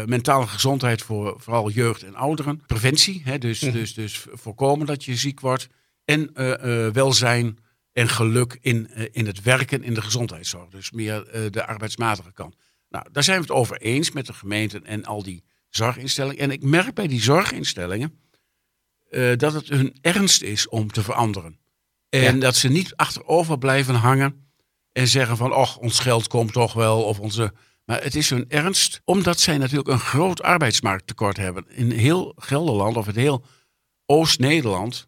Speaker 2: mentale gezondheid voor vooral jeugd en ouderen. Preventie, hè, dus,
Speaker 1: Mhm.
Speaker 2: dus, dus voorkomen dat je ziek wordt. En eh, eh, welzijn en geluk in, eh, in het werken in de gezondheidszorg. Dus meer de arbeidsmatige kant. Nou, daar zijn we het over eens met de gemeenten en al die zorginstellingen. En ik merk bij die zorginstellingen dat het hun ernst is om te veranderen. En
Speaker 1: Ja.
Speaker 2: dat ze niet achterover blijven hangen en zeggen van, och, ons geld komt toch wel. Of onze... Maar het is hun ernst, omdat zij natuurlijk een groot arbeidsmarkttekort hebben. In heel Gelderland of in heel Oost-Nederland.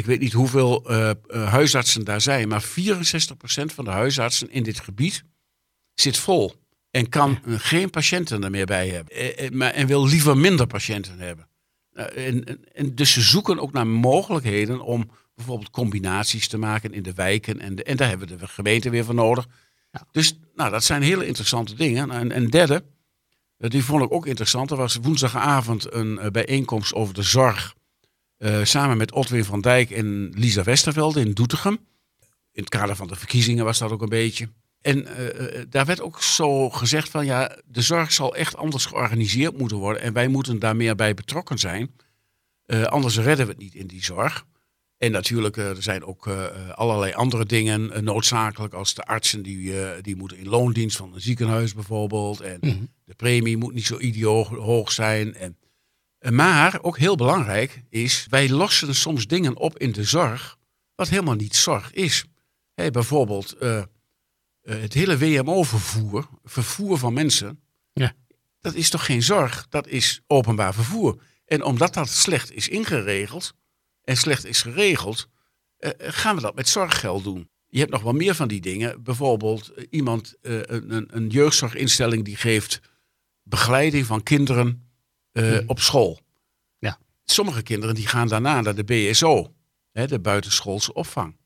Speaker 2: Ik weet niet hoeveel eh, eh, huisartsen daar zijn, maar 64% van de huisartsen in dit gebied zit vol. En kan geen patiënten er meer bij hebben. Eh, eh, maar, en wil liever minder patiënten hebben. Eh, en, en, en dus ze zoeken ook naar mogelijkheden om bijvoorbeeld combinaties te maken in de wijken. En, de, en daar hebben we de gemeente weer voor nodig.
Speaker 1: Ja.
Speaker 2: Dus nou, dat zijn hele interessante dingen. En en derde, die vond ik ook interessant. Er was woensdagavond een bijeenkomst over de zorg. Eh, samen met Otwin van Dijk en Lisa Westervelde in Doetinchem. In het kader van de verkiezingen was dat ook een beetje. En eh, eh, daar werd ook zo gezegd van ja, de zorg zal echt anders georganiseerd moeten worden. En wij moeten daar meer bij betrokken zijn. Anders redden we het niet in die zorg. En natuurlijk, er zijn ook allerlei andere dingen noodzakelijk. Als de artsen die, die moeten in loondienst van een ziekenhuis bijvoorbeeld. En
Speaker 1: Mhm.
Speaker 2: de premie moet niet zo idioot hoog zijn. En, maar ook heel belangrijk is, wij lossen soms dingen op in de zorg. wat helemaal niet zorg is. Bijvoorbeeld eh, eh, het hele WMO-vervoer, vervoer van mensen.
Speaker 1: Ja.
Speaker 2: Dat is toch geen zorg, dat is openbaar vervoer. En omdat dat slecht is ingeregeld en slecht is geregeld, eh, gaan we dat met zorggeld doen. Je hebt nog wel meer van die dingen. Bijvoorbeeld iemand, een- een jeugdzorginstelling die geeft begeleiding van kinderen eh,
Speaker 1: Mhm.
Speaker 2: op school.
Speaker 1: Ja.
Speaker 2: Sommige kinderen die gaan daarna naar de BSO, hè, de buitenschoolse opvang.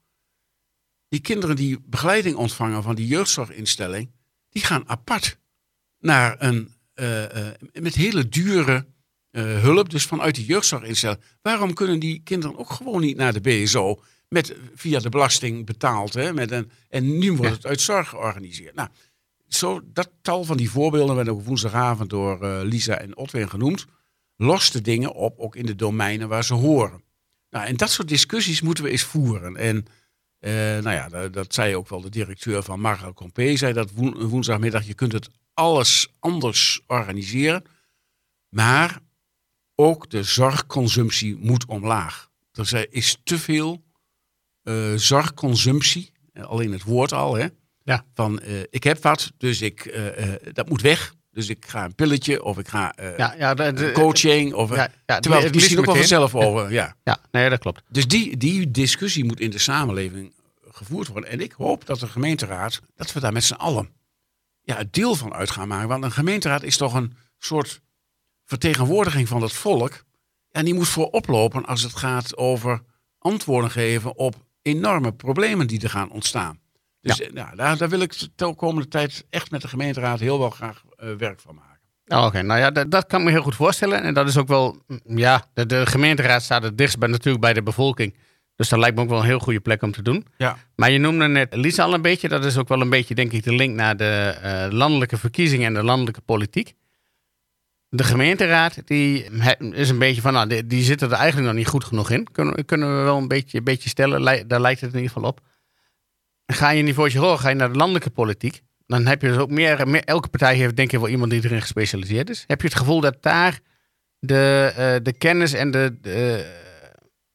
Speaker 2: Die kinderen die begeleiding ontvangen van die jeugdzorginstelling, die gaan apart naar een, eh, eh, met hele dure hulp, dus vanuit die jeugdzorginstelling. Waarom kunnen die kinderen ook gewoon niet naar de BSO met, via de belasting betaald? Hè, met een, en nu wordt
Speaker 1: Ja.
Speaker 2: het uit zorg georganiseerd. Nou, zo, dat tal van die voorbeelden werden ook woensdagavond door eh, Lisa en Otwin genoemd. Lost de dingen op, ook in de domeinen waar ze horen. Nou, en dat soort discussies moeten we eens voeren. En eh, nou ja, dat, zei ook wel de directeur van Marga Compé, zei dat woen- woensdagmiddag. Je kunt het alles anders organiseren, maar ook de zorgconsumptie moet omlaag. Er is te veel eh, zorgconsumptie, alleen het woord al, hè?
Speaker 1: Ja.
Speaker 2: Van eh, ik heb wat, dus ik, eh, eh, dat moet weg. Dus ik ga een pilletje of ik ga
Speaker 1: Ja, ja, de, de-
Speaker 2: coaching. Of,
Speaker 1: ja, ja,
Speaker 2: terwijl het misschien ook wel vanzelf over. Ja.
Speaker 1: Ja, nee, dat klopt.
Speaker 2: Dus die, die discussie moet in de samenleving gevoerd worden. En ik hoop dat de gemeenteraad, dat we daar met z'n allen ja, het deel van uit gaan maken. Want een gemeenteraad is toch een soort vertegenwoordiging van het volk. En die moet voor oplopen als het gaat over antwoorden geven op enorme problemen die er gaan ontstaan. Dus eh, nou, daar, daar wil ik de komende tijd echt met de gemeenteraad heel wel graag eh, werk van maken.
Speaker 1: Oh, Oké, nou ja, dat, dat kan ik me heel goed voorstellen. En dat is ook wel, mm, ja, de, de gemeenteraad staat het dichtst bij, natuurlijk bij de bevolking. Dus dat lijkt me ook wel een heel goede plek om te doen.
Speaker 2: Ja.
Speaker 1: Maar je noemde net Lisa al een beetje. Dat is ook wel een beetje, denk ik, de link naar de eh, landelijke verkiezingen en de landelijke politiek. De gemeenteraad die is een beetje van, nou, die, die zitten er eigenlijk nog niet goed genoeg in. Kunnen, kunnen we wel een beetje, een beetje stellen. Daar lijkt het in ieder geval op. Ga je niet voor je horen, ga je naar de landelijke politiek. Dan heb je dus ook meer, meer elke partij heeft denk ik wel iemand die erin gespecialiseerd is. Heb je het gevoel dat daar de, eh, de kennis en de, de,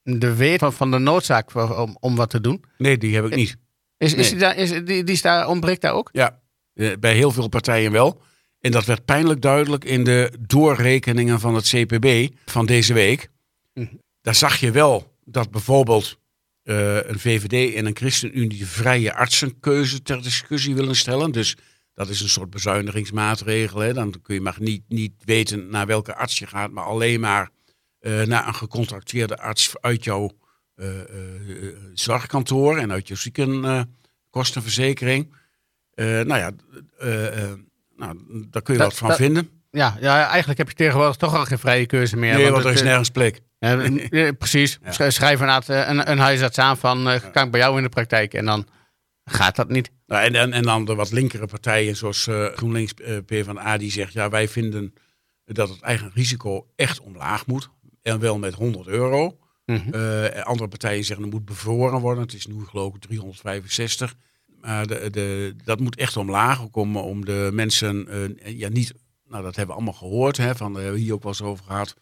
Speaker 1: de weet van, van de noodzaak om, om wat te doen.
Speaker 2: Nee, die heb ik niet.
Speaker 1: Is, is
Speaker 2: Nee.
Speaker 1: die daar, is, die, die is daar, ontbreekt daar ook?
Speaker 2: Ja, eh, bij heel veel partijen wel. En dat werd pijnlijk duidelijk in de doorrekeningen van het CPB van deze week.
Speaker 1: Mhm.
Speaker 2: Daar zag je wel dat bijvoorbeeld een VVD en een ChristenUnie de vrije artsenkeuze ter discussie willen stellen. Dus Dat is een soort bezuinigingsmaatregel. Hè. Dan kun je maar niet, niet weten naar welke arts je gaat, maar alleen maar uh, naar een gecontracteerde arts uit jouw uh, uh, zorgkantoor en uit je ziekenkostenverzekering. nou ja, nou, daar kun je wat van vinden.
Speaker 1: Ja, ja, eigenlijk heb je tegenwoordig toch al geen vrije keuze meer.
Speaker 2: Nee, want, er is nergens plek.
Speaker 1: precies. Ja. Schrijf een, een, een huisarts aan van, kan ik bij jou in de praktijk? En dan gaat dat niet.
Speaker 2: Nou, en, en, en dan de wat linkere partijen zoals uh, GroenLinks uh, PvdA die zegt... ja, wij vinden dat het eigen risico echt omlaag moet. En wel met 100 euro. Mm andere partijen zeggen het moet bevroren worden. Het is nu geloof ik 365. Maar de, de, dat moet echt omlaag. Ook om, om de mensen ja, niet... Nou, dat hebben we allemaal gehoord. Hè, van, hier ook wel eens over gehad.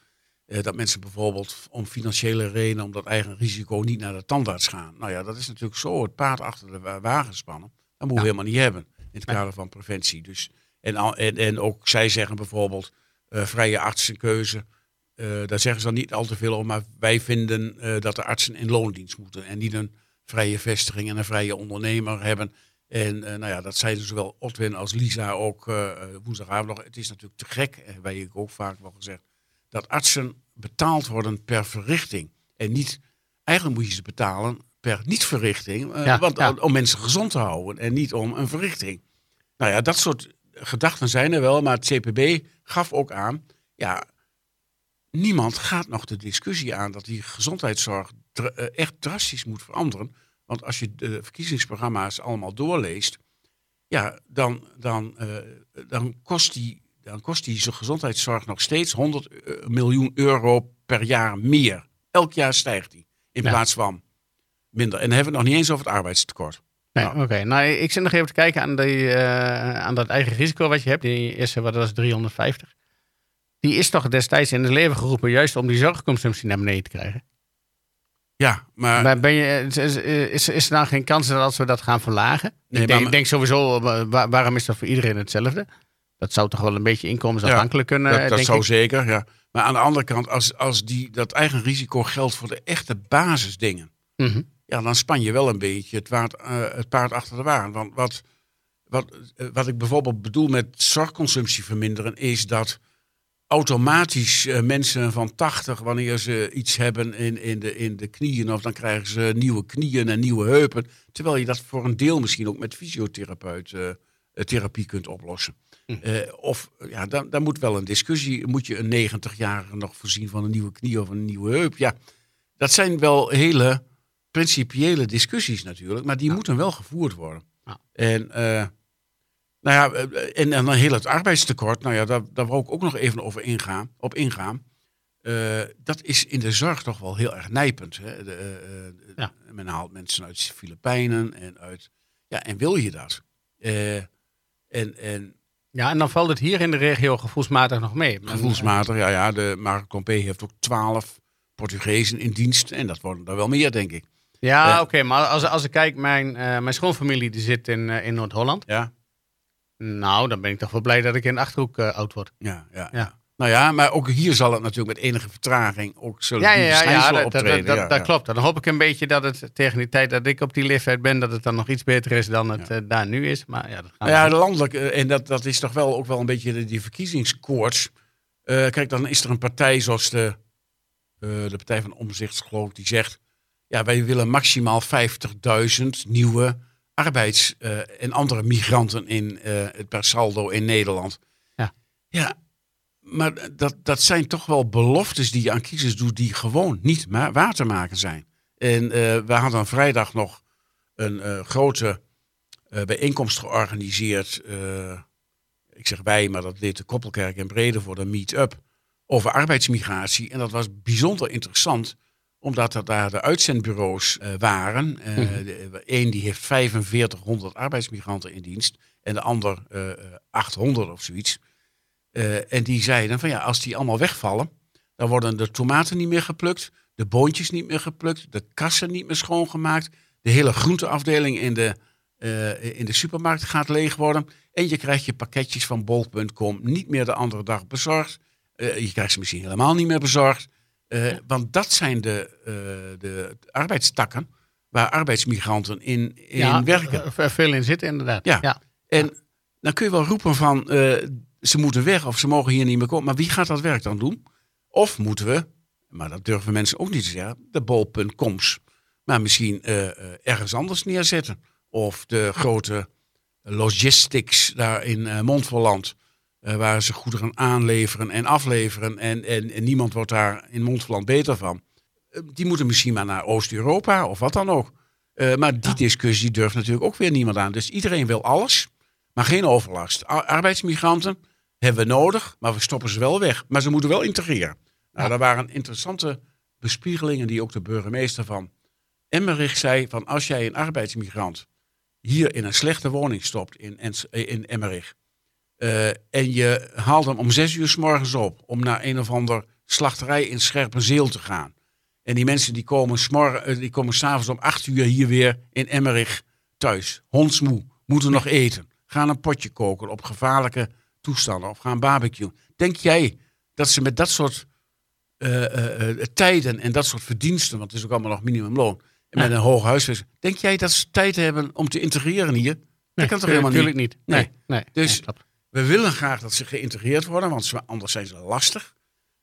Speaker 2: Dat mensen bijvoorbeeld om financiële redenen, om dat eigen risico niet naar de tandarts gaan. Nou ja, dat is natuurlijk zo het paard achter de wagen spannen. Dat moeten we helemaal niet hebben in het kader van preventie. Dus, en, en, en ook zij zeggen bijvoorbeeld uh, vrije artsenkeuze. Uh, daar zeggen ze dan niet al te veel over, maar wij vinden dat de artsen in loondienst moeten en niet een vrije vestiging en een vrije ondernemer hebben. En nou ja, dat zeiden zowel Otwin als Lisa ook woensdagavond nog. Het is natuurlijk te gek, wij ik ook vaak wel gezegd, dat artsen betaald worden per verrichting. En niet, eigenlijk moet je ze betalen per niet-verrichting. Uh, want om mensen gezond te houden en niet om een verrichting. Nou ja, dat soort gedachten zijn er wel. Maar het CPB gaf ook aan. Ja, niemand gaat nog de discussie aan dat die gezondheidszorg eh, echt drastisch moet veranderen. Want als je de verkiezingsprogramma's allemaal doorleest. Ja, dan, dan, uh, dan, kost die, dan kost die gezondheidszorg nog steeds 100 miljoen euro per jaar meer. Elk jaar stijgt die. In plaats van minder. En dan hebben we het nog niet eens over het arbeidstekort.
Speaker 1: Nee, nou. oké. Nou, ik zit nog even te kijken aan, die, uh, aan dat eigen risico wat je hebt. Die eerste, wat was 350. Die is toch destijds in het leven geroepen juist om die zorgconsumptie naar beneden te krijgen?
Speaker 2: Ja, maar...
Speaker 1: maar ben je, is, is, is er nou geen kans dat als we dat gaan verlagen? Nee, ik denk, maar... denk sowieso, waarom is dat voor iedereen hetzelfde? Dat zou toch wel een beetje inkomensafhankelijk kunnen,
Speaker 2: dat, dat zou zeker, ja. Maar aan de andere kant, als, als die, dat eigen risico geldt voor de echte basisdingen... Mm ja, dan span je wel een beetje het, waard, uh, het paard achter de wagen. Want wat, wat, uh, wat ik bijvoorbeeld bedoel met zorgconsumptie verminderen, is dat automatisch uh, mensen van 80, wanneer ze iets hebben in, in, de, in de knieën, of dan krijgen ze nieuwe knieën en nieuwe heupen. Terwijl je dat voor een deel misschien ook met fysiotherapeut therapie kunt oplossen. Hm. of ja, dan, dan moet wel een discussie. Moet je een 90-jarige nog voorzien van een nieuwe knie of een nieuwe heup? Ja, dat zijn wel hele principiële discussies natuurlijk, maar die moeten wel gevoerd worden. En, uh, nou ja, eh, en, en dan heel het arbeidstekort, nou ja, daar, daar wil ik ook nog even over ingaan, op ingaan. Uh, dat is in de zorg toch wel heel erg nijpend. Hè? De, uh, ja. Men haalt mensen uit de Filipijnen en uit. Ja, en wil je dat? en, en,
Speaker 1: ja, en dan valt het hier in de regio gevoelsmatig nog mee.
Speaker 2: Gevoelsmatig, ja, ja. De Marc Compé heeft ook twaalf Portugezen in dienst. En dat worden er wel meer, denk ik.
Speaker 1: Ja, oké. maar als, als ik kijk, mijn, uh, mijn schoonfamilie die zit in, uh, in Noord-Holland.
Speaker 2: Ja.
Speaker 1: Nou, dan ben ik toch wel blij dat ik in de Achterhoek oud word.
Speaker 2: Ja, ja, ja. Nou ja, maar ook hier zal het natuurlijk met enige vertraging ook zullen
Speaker 1: ja, ja, ja, ja, optreden. Dat, dat, dat klopt. Dan hoop ik een beetje dat het tegen die tijd dat ik op die leeftijd ben, dat het dan nog iets beter is dan het daar nu is. Maar ja, dat
Speaker 2: nou ja, landelijk, en dat, dat is toch wel ook wel een beetje die verkiezingskoorts. kijk, dan is er een partij zoals de, de Partij van Omzichtsgeloof die zegt ja, wij willen maximaal 50.000 nieuwe arbeids- en andere migranten in het per saldo in Nederland.
Speaker 1: Ja,
Speaker 2: ja maar dat, dat zijn toch wel beloftes die je aan kiezers doet die gewoon niet maar waar te maken zijn. En uh, we hadden vrijdag nog een grote bijeenkomst georganiseerd. ik zeg wij, maar dat deed de Koppelkerk in Brede voor de meet-up over arbeidsmigratie. En dat was bijzonder interessant omdat er daar de uitzendbureaus waren. Eén uh, die heeft 4500 arbeidsmigranten in dienst en de ander uh, eh, 800 of zoiets. En die zeiden van ja, als die allemaal wegvallen, dan worden de tomaten niet meer geplukt, de boontjes niet meer geplukt, de kassen niet meer schoongemaakt, de hele groenteafdeling in de, in de supermarkt gaat leeg worden. En je krijgt je pakketjes van bol.com niet meer de andere dag bezorgd. je krijgt ze misschien helemaal niet meer bezorgd. Want dat zijn de, de arbeidstakken waar arbeidsmigranten in, in
Speaker 1: ja,
Speaker 2: werken.
Speaker 1: Er veel in zitten, inderdaad.
Speaker 2: Ja. ja. En dan kun je wel roepen van eh, ze moeten weg of ze mogen hier niet meer komen. Maar wie gaat dat werk dan doen? Of moeten we, maar dat durven mensen ook niet te zeggen, de bol.coms. Maar misschien eh, eh, ergens anders neerzetten. Of de grote logistics daar in uh, Montferland. waar ze goederen aanleveren en afleveren. En, en, en niemand wordt daar in Montferland beter van. die moeten misschien maar naar Oost-Europa of wat dan ook. maar die discussie durft natuurlijk ook weer niemand aan. Dus iedereen wil alles, maar geen overlast. arbeidsmigranten hebben we nodig, maar we stoppen ze wel weg. Maar ze moeten wel integreren. Nou, dat waren interessante bespiegelingen die ook de burgemeester van Emmerich zei: van als jij een arbeidsmigrant hier in een slechte woning stopt in, in Emmerich. Uh, en je haalt hem om zes uur s morgens op om naar een of ander slachterij in Scherpenzeel te gaan. En die mensen die komen, smorgen, eh, die komen s'avonds om acht uur hier weer in Emmerich thuis. Hondsmoe, moeten nog eten. Gaan een potje koken op gevaarlijke toestanden of gaan barbecuen. Denk jij dat ze met dat soort uh, tijden en dat soort verdiensten, want het is ook allemaal nog minimumloon, en met een hoog huisvesting, denk jij dat ze tijd hebben om te integreren hier?
Speaker 1: Nee, dat kan toch helemaal niet? niet. Nee. nee.
Speaker 2: Dus we willen graag dat ze geïntegreerd worden, want ze, anders zijn ze lastig.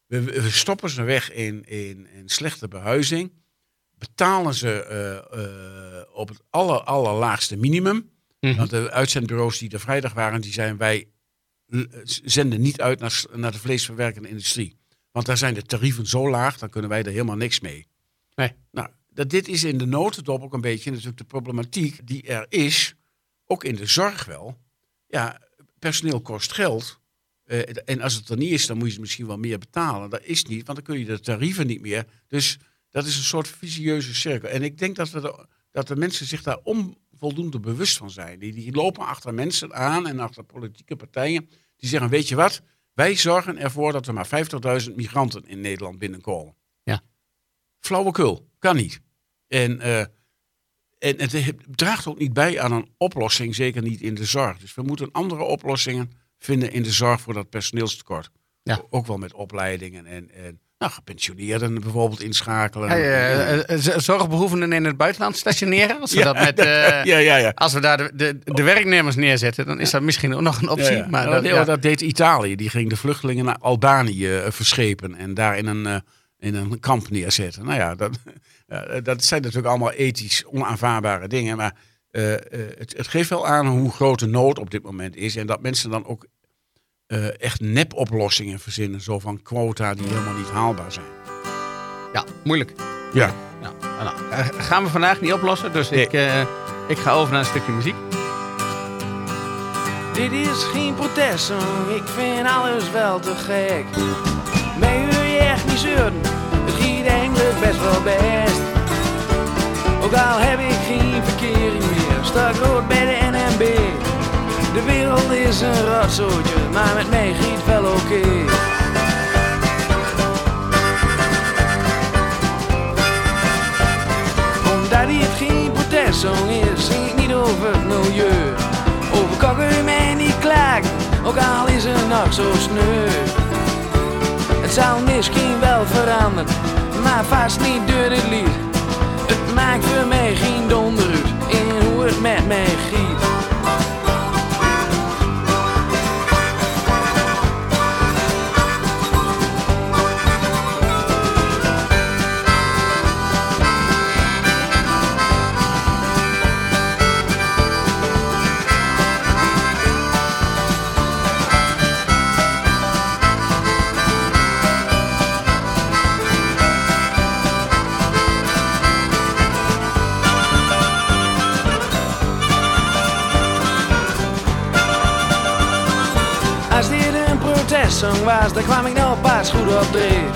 Speaker 2: We, we, stoppen ze weg in, in, in slechte behuizing. Betalen ze op het aller, allerlaagste minimum. Mhm. Want de uitzendbureaus die er vrijdag waren, die zijn wij zenden niet uit naar, naar de vleesverwerkende industrie. Want daar zijn de tarieven zo laag, dan kunnen wij er helemaal niks mee.
Speaker 1: Nee.
Speaker 2: Nou, dat, dit is in de notendop ook een beetje natuurlijk de problematiek die er is, ook in de zorg wel. Ja, personeel kost geld. Uh, en als het er niet is, dan moet je misschien wel meer betalen. Dat is niet, want dan kun je de tarieven niet meer. Dus dat is een soort visieuze cirkel. En ik denk dat, we de, dat de mensen zich daar onvoldoende bewust van zijn. Die, die lopen achter mensen aan en achter politieke partijen. Die zeggen, weet je wat, wij zorgen ervoor dat er maar 50.000 migranten in Nederland binnenkomen.
Speaker 1: Ja.
Speaker 2: Flauwekul, kan niet. En, uh, en het draagt ook niet bij aan een oplossing, zeker niet in de zorg. Dus we moeten andere oplossingen vinden in de zorg voor dat personeelstekort.
Speaker 1: Ja.
Speaker 2: Ook wel met opleidingen en, en nou, gepensioneerden bijvoorbeeld inschakelen.
Speaker 1: Ja, ja, zorgbehoevenden in het buitenland stationeren. Als we, dat met, uh,
Speaker 2: ja, ja, ja.
Speaker 1: Als we daar de, de, de, werknemers neerzetten, dan is dat misschien ook nog een optie. Maar
Speaker 2: dat, dat, dat, deed Italië. Die ging de vluchtelingen naar Albanië verschepen en daar in een, uh, in een kamp neerzetten. Nou ja, dat, dat zijn natuurlijk allemaal ethisch onaanvaardbare dingen. Maar het, het geeft wel aan hoe groot de nood op dit moment is. En dat mensen dan ook uh, echt nep-oplossingen verzinnen. Zo van quota die helemaal niet haalbaar zijn.
Speaker 1: Ja, moeilijk.
Speaker 2: Ja.
Speaker 1: ja. Nou, uh, gaan we vandaag niet oplossen, dus nee. ik, uh, ik ga over naar een stukje muziek.
Speaker 3: Dit is geen protestsong, ik vind alles wel te gek. Wil je echt niet zeuren, het gaat eigenlijk best wel best. Ook al heb ik geen verkering meer, sta rood bij de NMB. De wereld is een rotzootje, maar met mij giet wel oké. Okay. Omdat het geen protestsong is, zing ik niet over het milieu. Over kokken mij niet klagen, ook al is het nog zo sneu. Het zal misschien wel veranderen, maar vast niet door het lied. Het maakt voor mij geen donder uit in hoe het met mij song was, kwam ik nou pas goed op dreef.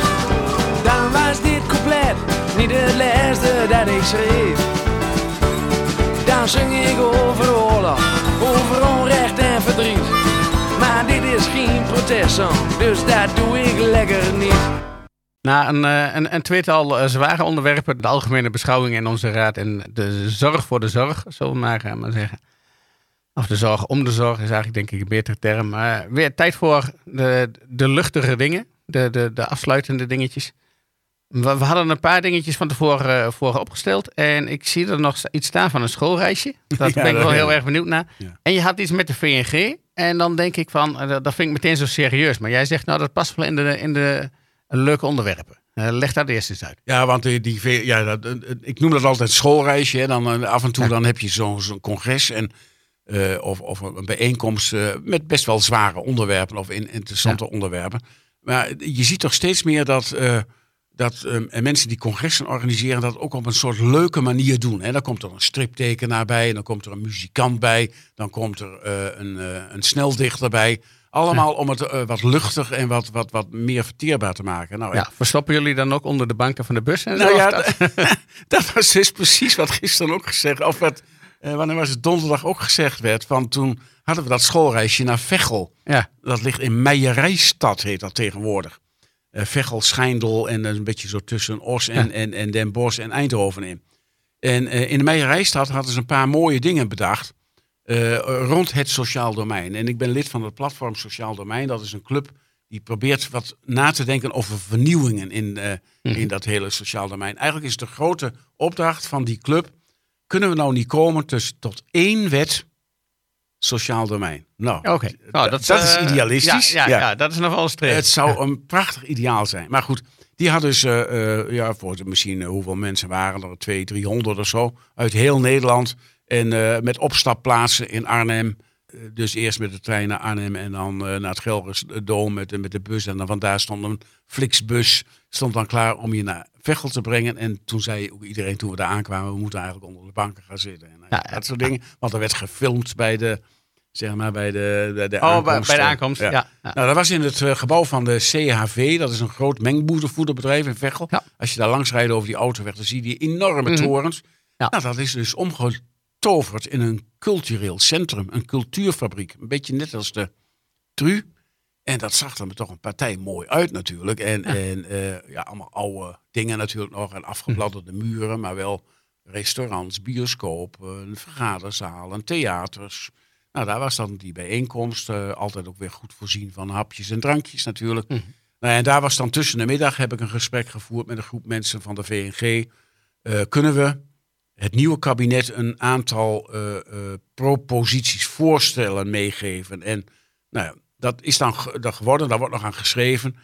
Speaker 3: Dan was dit couplet niet het laatste dat ik schreef. Dan zing ik over oorlog, over onrecht en verdriet. Maar dit is geen protestsong, dus dat doe ik lekker niet.
Speaker 1: Na een, eh, een tweetal eh, zware onderwerpen, de algemene beschouwing in onze raad en de zorg voor de zorg, zullen we maar, eh, maar zeggen. Of de zorg om de zorg is eigenlijk denk ik een betere term. Maar weer tijd voor de, de luchtige dingen. De, de, de afsluitende dingetjes. We, we hadden een paar dingetjes van tevoren uh, voor opgesteld. En ik zie er nog iets staan van een schoolreisje. Daar
Speaker 2: Ja,
Speaker 1: ben ik wel heel erg benieuwd naar.
Speaker 2: Ja.
Speaker 1: En je had iets met de VNG. En dan denk ik van, eh, dat vind ik meteen zo serieus. Maar jij zegt nou, dat past wel in de, in de leuke onderwerpen. Eh, leg dat eerst eens uit.
Speaker 2: Ja, want die, die, ja, dat, eh, ik noem dat altijd schoolreisje. Hè. Dan, eh, af en toe dan heb je zo'n zo'n congres en, eh, of, of een bijeenkomst eh, met best wel zware onderwerpen of in, interessante onderwerpen. Maar je ziet toch steeds meer dat, eh, dat eh, mensen die congressen organiseren dat ook op een soort leuke manier doen. Hè. Dan komt er een striptekenaar bij, dan komt er een muzikant bij, dan komt er een, een sneldichter bij. Allemaal om het wat luchtig en wat, wat, wat meer verteerbaar te maken. Nou,
Speaker 1: Ja, verstoppen jullie dan ook onder de banken van de bus? En
Speaker 2: nou ja,
Speaker 1: dat
Speaker 2: was dus precies wat gisteren ook gezegd, of wat, eh, wanneer was het donderdag ook gezegd werd, van toen hadden we dat schoolreisje naar Veghel.
Speaker 1: ja.
Speaker 2: Dat ligt in Meijerijstad, heet dat tegenwoordig. Eh Veghel, Schijndel en is een beetje zo tussen Os en,
Speaker 1: Ja.
Speaker 2: en, en Den Bosch en Eindhoven in. En eh, in de Meijerijstad hadden ze een paar mooie dingen bedacht eh, rond het sociaal domein. En ik ben lid van het platform Sociaal Domein. Dat is een club die probeert wat na te denken over vernieuwingen in, eh,
Speaker 1: Mhm.
Speaker 2: in dat hele sociaal domein. Eigenlijk is de grote opdracht van die club, kunnen we nou niet komen tussen, tot één wet sociaal domein? Nou,
Speaker 1: Oké. Nou,
Speaker 2: dat, dat is
Speaker 1: eh,
Speaker 2: idealistisch.
Speaker 1: Ja, ja, ja, dat is nog wel een streep.
Speaker 2: Het zou een prachtig ideaal zijn. Maar goed, die had dus, eh, eh, ja, voor de, misschien hoeveel mensen waren er, 200, 300 of zo, uit heel Nederland. En eh, met opstapplaatsen in Arnhem. Eh, dus eerst met de trein naar Arnhem en dan eh, naar het Gelderdoom met, de- met de bus. En dan vandaar stond een Flixbus, stond dan klaar om je naar Veghel te brengen. En toen zei ook iedereen toen we daar aankwamen, we moeten eigenlijk onder de banken gaan zitten. En, eh,
Speaker 1: Ja,
Speaker 2: dat soort dingen. Want er werd gefilmd bij de, zeg maar, bij de, de, de
Speaker 1: oh, bij,
Speaker 2: aankomst.
Speaker 1: bij de aankomst. Ja. Ja.
Speaker 2: Nou, dat was in het eh, gebouw van de CHV. Dat is een groot mengvoederbedrijf in Veghel.
Speaker 1: Ja.
Speaker 2: Als je daar langs rijdt over die autoweg, dan zie je die enorme
Speaker 1: Mhm.
Speaker 2: torens. Nou, dat is dus omgetoverd in een cultureel centrum, een cultuurfabriek. Een beetje net als de TRU. En dat zag er toch een partij mooi uit natuurlijk. En,
Speaker 1: Ja.
Speaker 2: en eh, ja, allemaal oude dingen natuurlijk nog. En afgebladderde muren, maar wel restaurants, vergaderzaal, een theaters. Nou, daar was dan die bijeenkomst. eh, altijd ook weer goed voorzien van hapjes en drankjes natuurlijk. Nou, en daar was dan tussen de middag heb ik een gesprek gevoerd met een groep mensen van de VNG. Eh, kunnen we het nieuwe kabinet een aantal eh, eh, proposities, voorstellen meegeven? En nou ja, dat is dan dat geworden, daar wordt nog aan geschreven.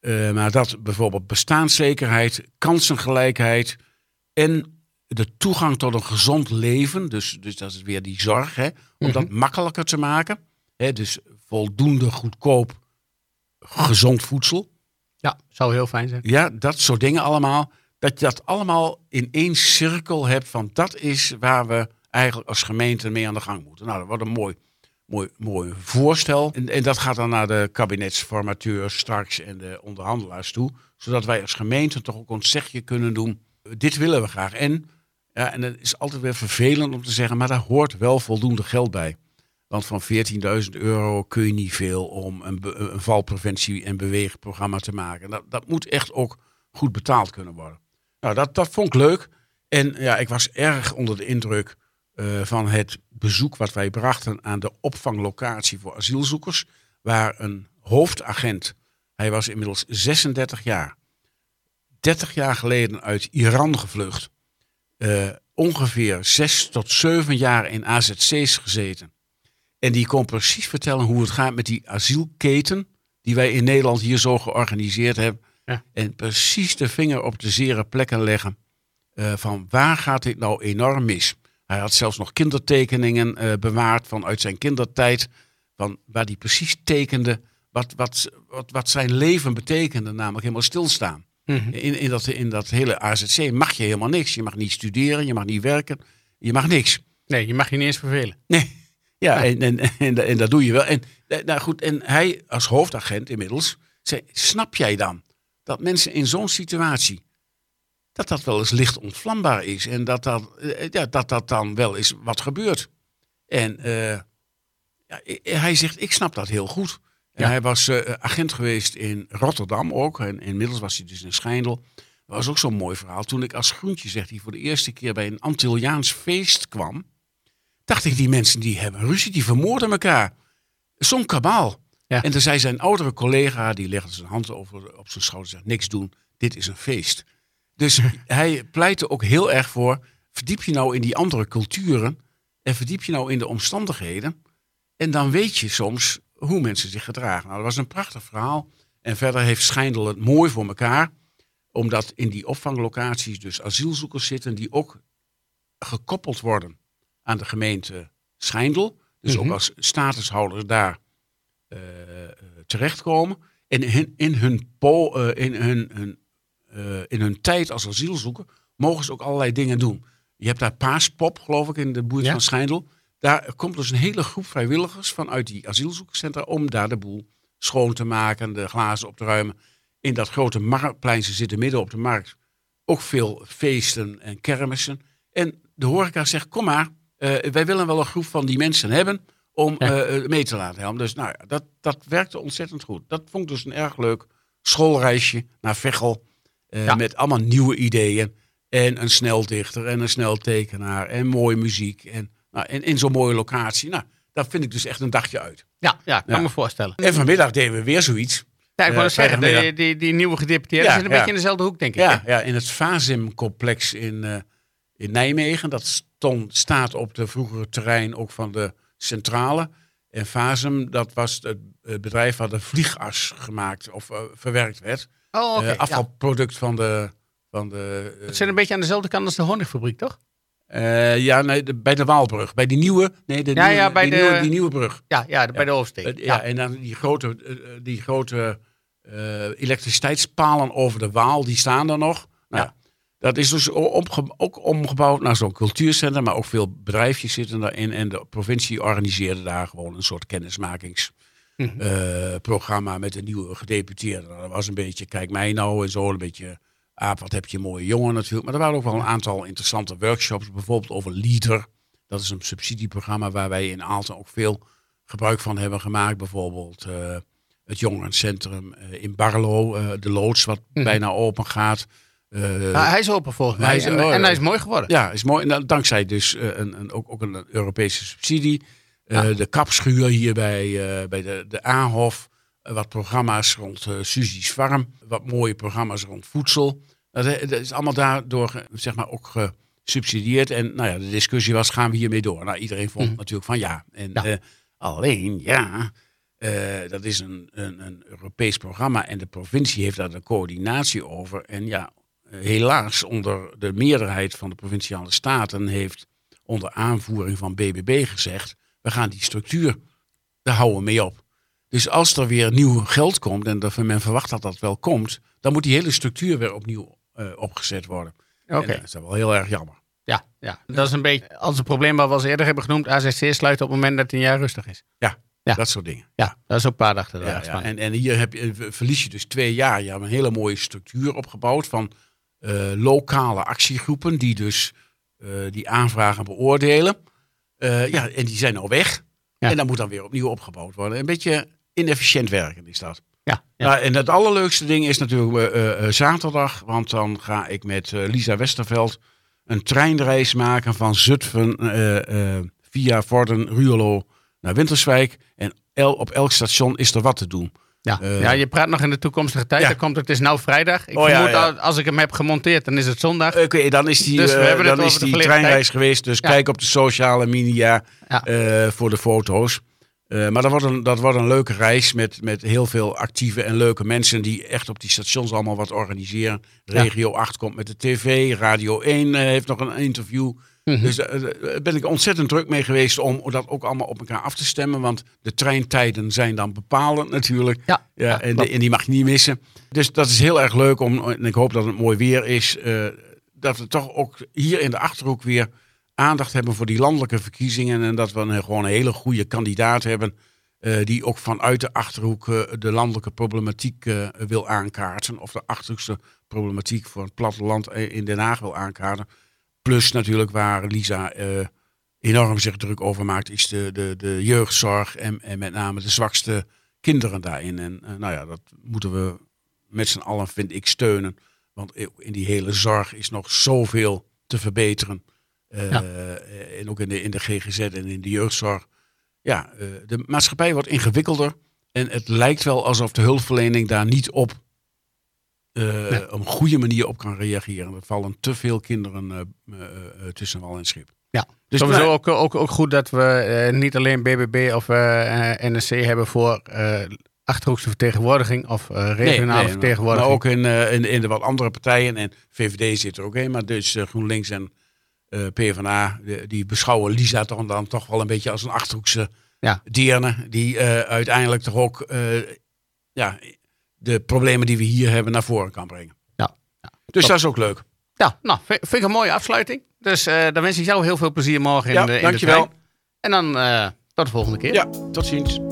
Speaker 2: Eh, maar dat bijvoorbeeld bestaanszekerheid, kansengelijkheid en de toegang tot een gezond leven, dus, dus dat is weer die zorg, hè, om dat makkelijker te maken. Hè, dus voldoende goedkoop gezond voedsel.
Speaker 1: ja, zou heel fijn zijn.
Speaker 2: Ja, dat soort dingen allemaal. Dat je dat allemaal in één cirkel hebt van dat is waar we eigenlijk als gemeente mee aan de gang moeten. Nou, dat wordt een mooi, mooi, mooi voorstel. En, en dat gaat dan naar de kabinetsformateurs straks en de onderhandelaars toe. Zodat wij als gemeente toch ook ons zegje kunnen doen. Dit willen we graag. En, ja, en het is altijd weer vervelend om te zeggen, maar daar hoort wel voldoende geld bij. Want van 14.000 euro kun je niet veel om een, een valpreventie- en beweegprogramma te maken. Dat, dat moet echt ook goed betaald kunnen worden. Nou, dat, dat vond ik leuk. En ja, ik was erg onder de indruk eh, van het bezoek wat wij brachten aan de opvanglocatie voor asielzoekers. Waar een hoofdagent, hij was inmiddels 36 jaar, 30 jaar geleden uit Iran gevlucht. eh, ongeveer 6 tot 7 jaar in AZC's gezeten. En die kon precies vertellen hoe het gaat met die asielketen die wij in Nederland hier zo georganiseerd hebben.
Speaker 1: Ja.
Speaker 2: En precies de vinger op de zere plekken leggen eh, van waar gaat dit nou enorm mis. Hij had zelfs nog kindertekeningen eh, bewaard vanuit zijn kindertijd. Van waar hij precies tekende wat, wat, wat, wat zijn leven betekende, namelijk helemaal stilstaan.
Speaker 1: Mhm.
Speaker 2: In, in, dat, in dat hele AZC mag je helemaal niks. Je mag niet studeren, je mag niet werken, je mag niks.
Speaker 1: Nee, je mag je niet eens vervelen.
Speaker 2: Nee. Ja, en, en, en, en dat doe je wel. En, eh, nou goed, en hij als hoofdagent inmiddels zei, snap jij dan dat mensen in zo'n situatie, dat dat wel eens licht ontvlambaar is en dat dat, eh, ja, dat, dat dan wel eens wat gebeurt. En eh, ja, i- hij zegt, ik snap dat heel goed. En
Speaker 1: Ja.
Speaker 2: hij was eh, agent geweest in Rotterdam ook. En inmiddels was hij dus in Schijndel. Dat was ook zo'n mooi verhaal. Toen ik als groentje, zegt hij, voor de eerste keer bij een Antilliaans feest kwam dacht ik, die mensen die hebben ruzie, die vermoorden elkaar. Zo'n kabaal.
Speaker 1: Ja.
Speaker 2: En toen zei zijn oudere collega, die legde zijn hand over, op zijn schouder en zegt, niks doen. dit is een feest. Dus hij pleitte ook heel erg voor, verdiep je nou in die andere culturen en verdiep je nou in de omstandigheden. En dan weet je soms hoe mensen zich gedragen. Nou, dat was een prachtig verhaal. En verder heeft Schijndel het mooi voor elkaar. Omdat in die opvanglocaties dus asielzoekers zitten die ook gekoppeld worden aan de gemeente Schijndel. Dus
Speaker 1: Mhm.
Speaker 2: ook als statushouders daar terechtkomen. En in, in, hun, po, eh, in, hun, hun, eh, in hun tijd als asielzoeker mogen ze ook allerlei dingen doen. Je hebt daar Paaspop, geloof ik, in de buurt
Speaker 1: Ja.
Speaker 2: van Schijndel. Daar komt dus een hele groep vrijwilligers vanuit die asielzoekerscentra om daar de boel schoon te maken, de glazen op te ruimen. In dat grote marktplein, ze zitten midden op de markt, ook veel feesten en kermissen. En de horeca zegt, kom maar, eh, wij willen wel een groep van die mensen hebben om
Speaker 1: Ja.
Speaker 2: eh, eh, mee te laten helpen. Dus nou ja, dat, dat werkte ontzettend goed. Dat vond ik dus een erg leuk schoolreisje naar Veghel. eh,
Speaker 1: Ja.
Speaker 2: Met allemaal nieuwe ideeën. En een sneldichter en een sneltekenaar en mooie muziek. En, nou, en in zo'n mooie locatie. Nou, dat vind ik dus echt een dagje uit.
Speaker 1: Ja, ja, kan
Speaker 2: Ja.
Speaker 1: me voorstellen.
Speaker 2: En vanmiddag deden we weer zoiets.
Speaker 1: Ja, ik wou net zeggen, die, die, die nieuwe gedeputeerde
Speaker 2: Ja,
Speaker 1: zit een beetje in dezelfde hoek, denk ik.
Speaker 2: Ja, ja in het Fazim-complex in, in Nijmegen. Dat stond, staat op de vroegere terrein ook van de centrale. En Fazim, dat was het bedrijf waar de vliegas gemaakt of eh, verwerkt werd.
Speaker 1: Oh.
Speaker 2: Eh,
Speaker 1: ja.
Speaker 2: afvalproduct van de... Van de eh,
Speaker 1: Het zit een beetje aan dezelfde kant als de honingfabriek, toch?
Speaker 2: ja, nee, de- bij de Waalbrug. Bij die nieuwe, nee, de
Speaker 1: Ja,
Speaker 2: nieuwe,
Speaker 1: ja, bij
Speaker 2: die,
Speaker 1: de-
Speaker 2: nieuwe, die nieuwe brug.
Speaker 1: Ja, ja bij de oversteek.
Speaker 2: Ja. en dan die grote, die grote elektriciteitspalen over de Waal, die staan er nog. Nou,
Speaker 1: Ja.
Speaker 2: Dat is dus ook omgebouwd naar zo'n cultuurcentrum, maar ook veel bedrijfjes zitten daarin. En de provincie organiseerde daar gewoon een soort kennismakingsprogramma
Speaker 1: Mhm.
Speaker 2: met een nieuwe gedeputeerde. Nou, Dat was een beetje, kijk mij nou en zo, een beetje, aap, wat heb je een mooie jongen natuurlijk. Maar er waren ook wel een aantal interessante workshops, bijvoorbeeld over LEADER. Dat is een subsidieprogramma waar wij in Aalten ook veel gebruik van hebben gemaakt. Bijvoorbeeld eh, het jongerencentrum eh, in Barlo, eh, de loods wat
Speaker 1: Mhm.
Speaker 2: bijna open gaat. Eh,
Speaker 1: Ah, hij is open volgens mij.
Speaker 2: hij is-
Speaker 1: en,
Speaker 2: oh, ja.
Speaker 1: en hij is mooi geworden.
Speaker 2: ja, is mooi. En dan- dankzij dus eh, een, een, ook, ook een Europese subsidie. Eh, De kapschuur hier bij, eh, bij de, de Aanhof. Eh, wat programma's rond eh Susie's Farm. Wat mooie programma's rond voedsel. Dat, eh, is allemaal daardoor zeg maar, ook gesubsidieerd. En nou ja, de discussie was, gaan we hiermee door? Nou, iedereen vond
Speaker 1: Mhm.
Speaker 2: natuurlijk van ja. En,
Speaker 1: Ja.
Speaker 2: eh, alleen, ja, eh, dat is een, een, een Europees programma. En de provincie heeft daar de coördinatie over. En ja, eh, helaas onder de meerderheid van de provinciale staten heeft onder aanvoering van BBB gezegd, we gaan die structuur, daar houden we mee op. Dus als er weer nieuw geld komt, en dat men verwacht dat dat wel komt, dan moet die hele structuur weer opnieuw eh, opgezet worden.
Speaker 1: Oké.
Speaker 2: Dat is wel heel erg jammer.
Speaker 1: Ja, ja, dat is een beetje als het probleem wat we al eerder hebben genoemd. AZC sluit op het moment dat het een jaar rustig is. Ja.
Speaker 2: Dat soort dingen.
Speaker 1: Ja, dat is ook een paar dagen
Speaker 2: Ja, ja. En, en hier heb je, verlies je dus twee jaar. Je hebt een hele mooie structuur opgebouwd van eh, lokale actiegroepen die dus eh, die aanvragen beoordelen. Eh, ja, en die zijn al weg.
Speaker 1: Ja.
Speaker 2: En dan moet dan weer opnieuw opgebouwd worden. Een beetje inefficiënt werken is dat.
Speaker 1: Ja, ja.
Speaker 2: Nou, en het allerleukste ding is natuurlijk eh, eh, zaterdag. Want dan ga ik met eh, Lisa Westerveld een treinreis maken van Zutphen eh, eh, via Vorden, Ruurlo naar Winterswijk. En el- op elk station is er wat te doen.
Speaker 1: Ja.
Speaker 2: Eh,
Speaker 1: ja, je praat nog in de toekomstige tijd.
Speaker 2: ja.
Speaker 1: Dan komt het, het is nou vrijdag. Ik
Speaker 2: Oh, ja,
Speaker 1: vermoed
Speaker 2: ja.
Speaker 1: dat als ik hem heb gemonteerd, dan is het zondag.
Speaker 2: Oké, dan is die,
Speaker 1: Dus we
Speaker 2: eh,
Speaker 1: hebben het
Speaker 2: dan is die treinreis geweest. Dus
Speaker 1: Ja.
Speaker 2: kijk op de sociale media
Speaker 1: Ja.
Speaker 2: eh, voor de foto's. Eh, maar dat wordt, een, dat wordt een leuke reis met, met heel veel actieve en leuke mensen die echt op die stations allemaal wat organiseren.
Speaker 1: Ja.
Speaker 2: Regio 8 komt met de tv, Radio 1 eh, heeft nog een interview.
Speaker 1: Mhm.
Speaker 2: Dus eh, daar ben ik ontzettend druk mee geweest om dat ook allemaal op elkaar af te stemmen. Want de treintijden zijn dan bepalend natuurlijk.
Speaker 1: Ja,
Speaker 2: Ja,
Speaker 1: ja,
Speaker 2: en, die mag je niet missen. Dus dat is heel erg leuk om, en ik hoop dat het mooi weer is, eh, dat we toch ook hier in de Achterhoek weer aandacht hebben voor die landelijke verkiezingen. En dat we een, gewoon een hele goede kandidaat hebben eh, die ook vanuit de Achterhoek eh, de landelijke problematiek eh, wil aankaarten. Of de Achterhoekse problematiek voor het platteland eh, in Den Haag wil aankaarten. Plus natuurlijk waar Lisa eh, enorm zich druk over maakt, is de, de, de jeugdzorg en, en met name de zwakste kinderen daarin. En eh, nou ja, dat moeten we met z'n allen, vind ik, steunen. Want in die hele zorg is nog zoveel te verbeteren. Eh,
Speaker 1: Ja.
Speaker 2: En ook in de, in de GGZ en in de jeugdzorg. Ja, de maatschappij wordt ingewikkelder. En het lijkt wel alsof de hulpverlening daar niet op eh, op een goede manier op kan reageren. Er vallen te veel kinderen eh, eh, tussen wal en schip.
Speaker 1: Ja,
Speaker 2: Dus
Speaker 1: sowieso
Speaker 2: nou,
Speaker 1: ook, ook, ook goed dat we eh, niet alleen BBB of eh, eh, NSC hebben voor eh Achterhoekse vertegenwoordiging of eh, regionale
Speaker 2: nee,
Speaker 1: vertegenwoordiging.
Speaker 2: Maar ook in, in, in de wat andere partijen. En VVD zit er ook in. Maar dus GroenLinks en eh PvdA, de- die beschouwen Lisa toch dan toch wel een beetje als een Achterhoekse
Speaker 1: Ja.
Speaker 2: dierne. Die eh, uiteindelijk toch ook eh, ja, de problemen die we hier hebben naar voren kan brengen.
Speaker 1: Ja.
Speaker 2: Dus
Speaker 1: Top.
Speaker 2: dat is ook leuk.
Speaker 1: Ja, nou, vind, ik een mooie afsluiting. Dus eh, dan wens ik jou heel veel plezier morgen in
Speaker 2: Ja,
Speaker 1: de, in
Speaker 2: dankjewel.
Speaker 1: de trein. En dan eh, tot de volgende keer.
Speaker 2: Ja, tot ziens.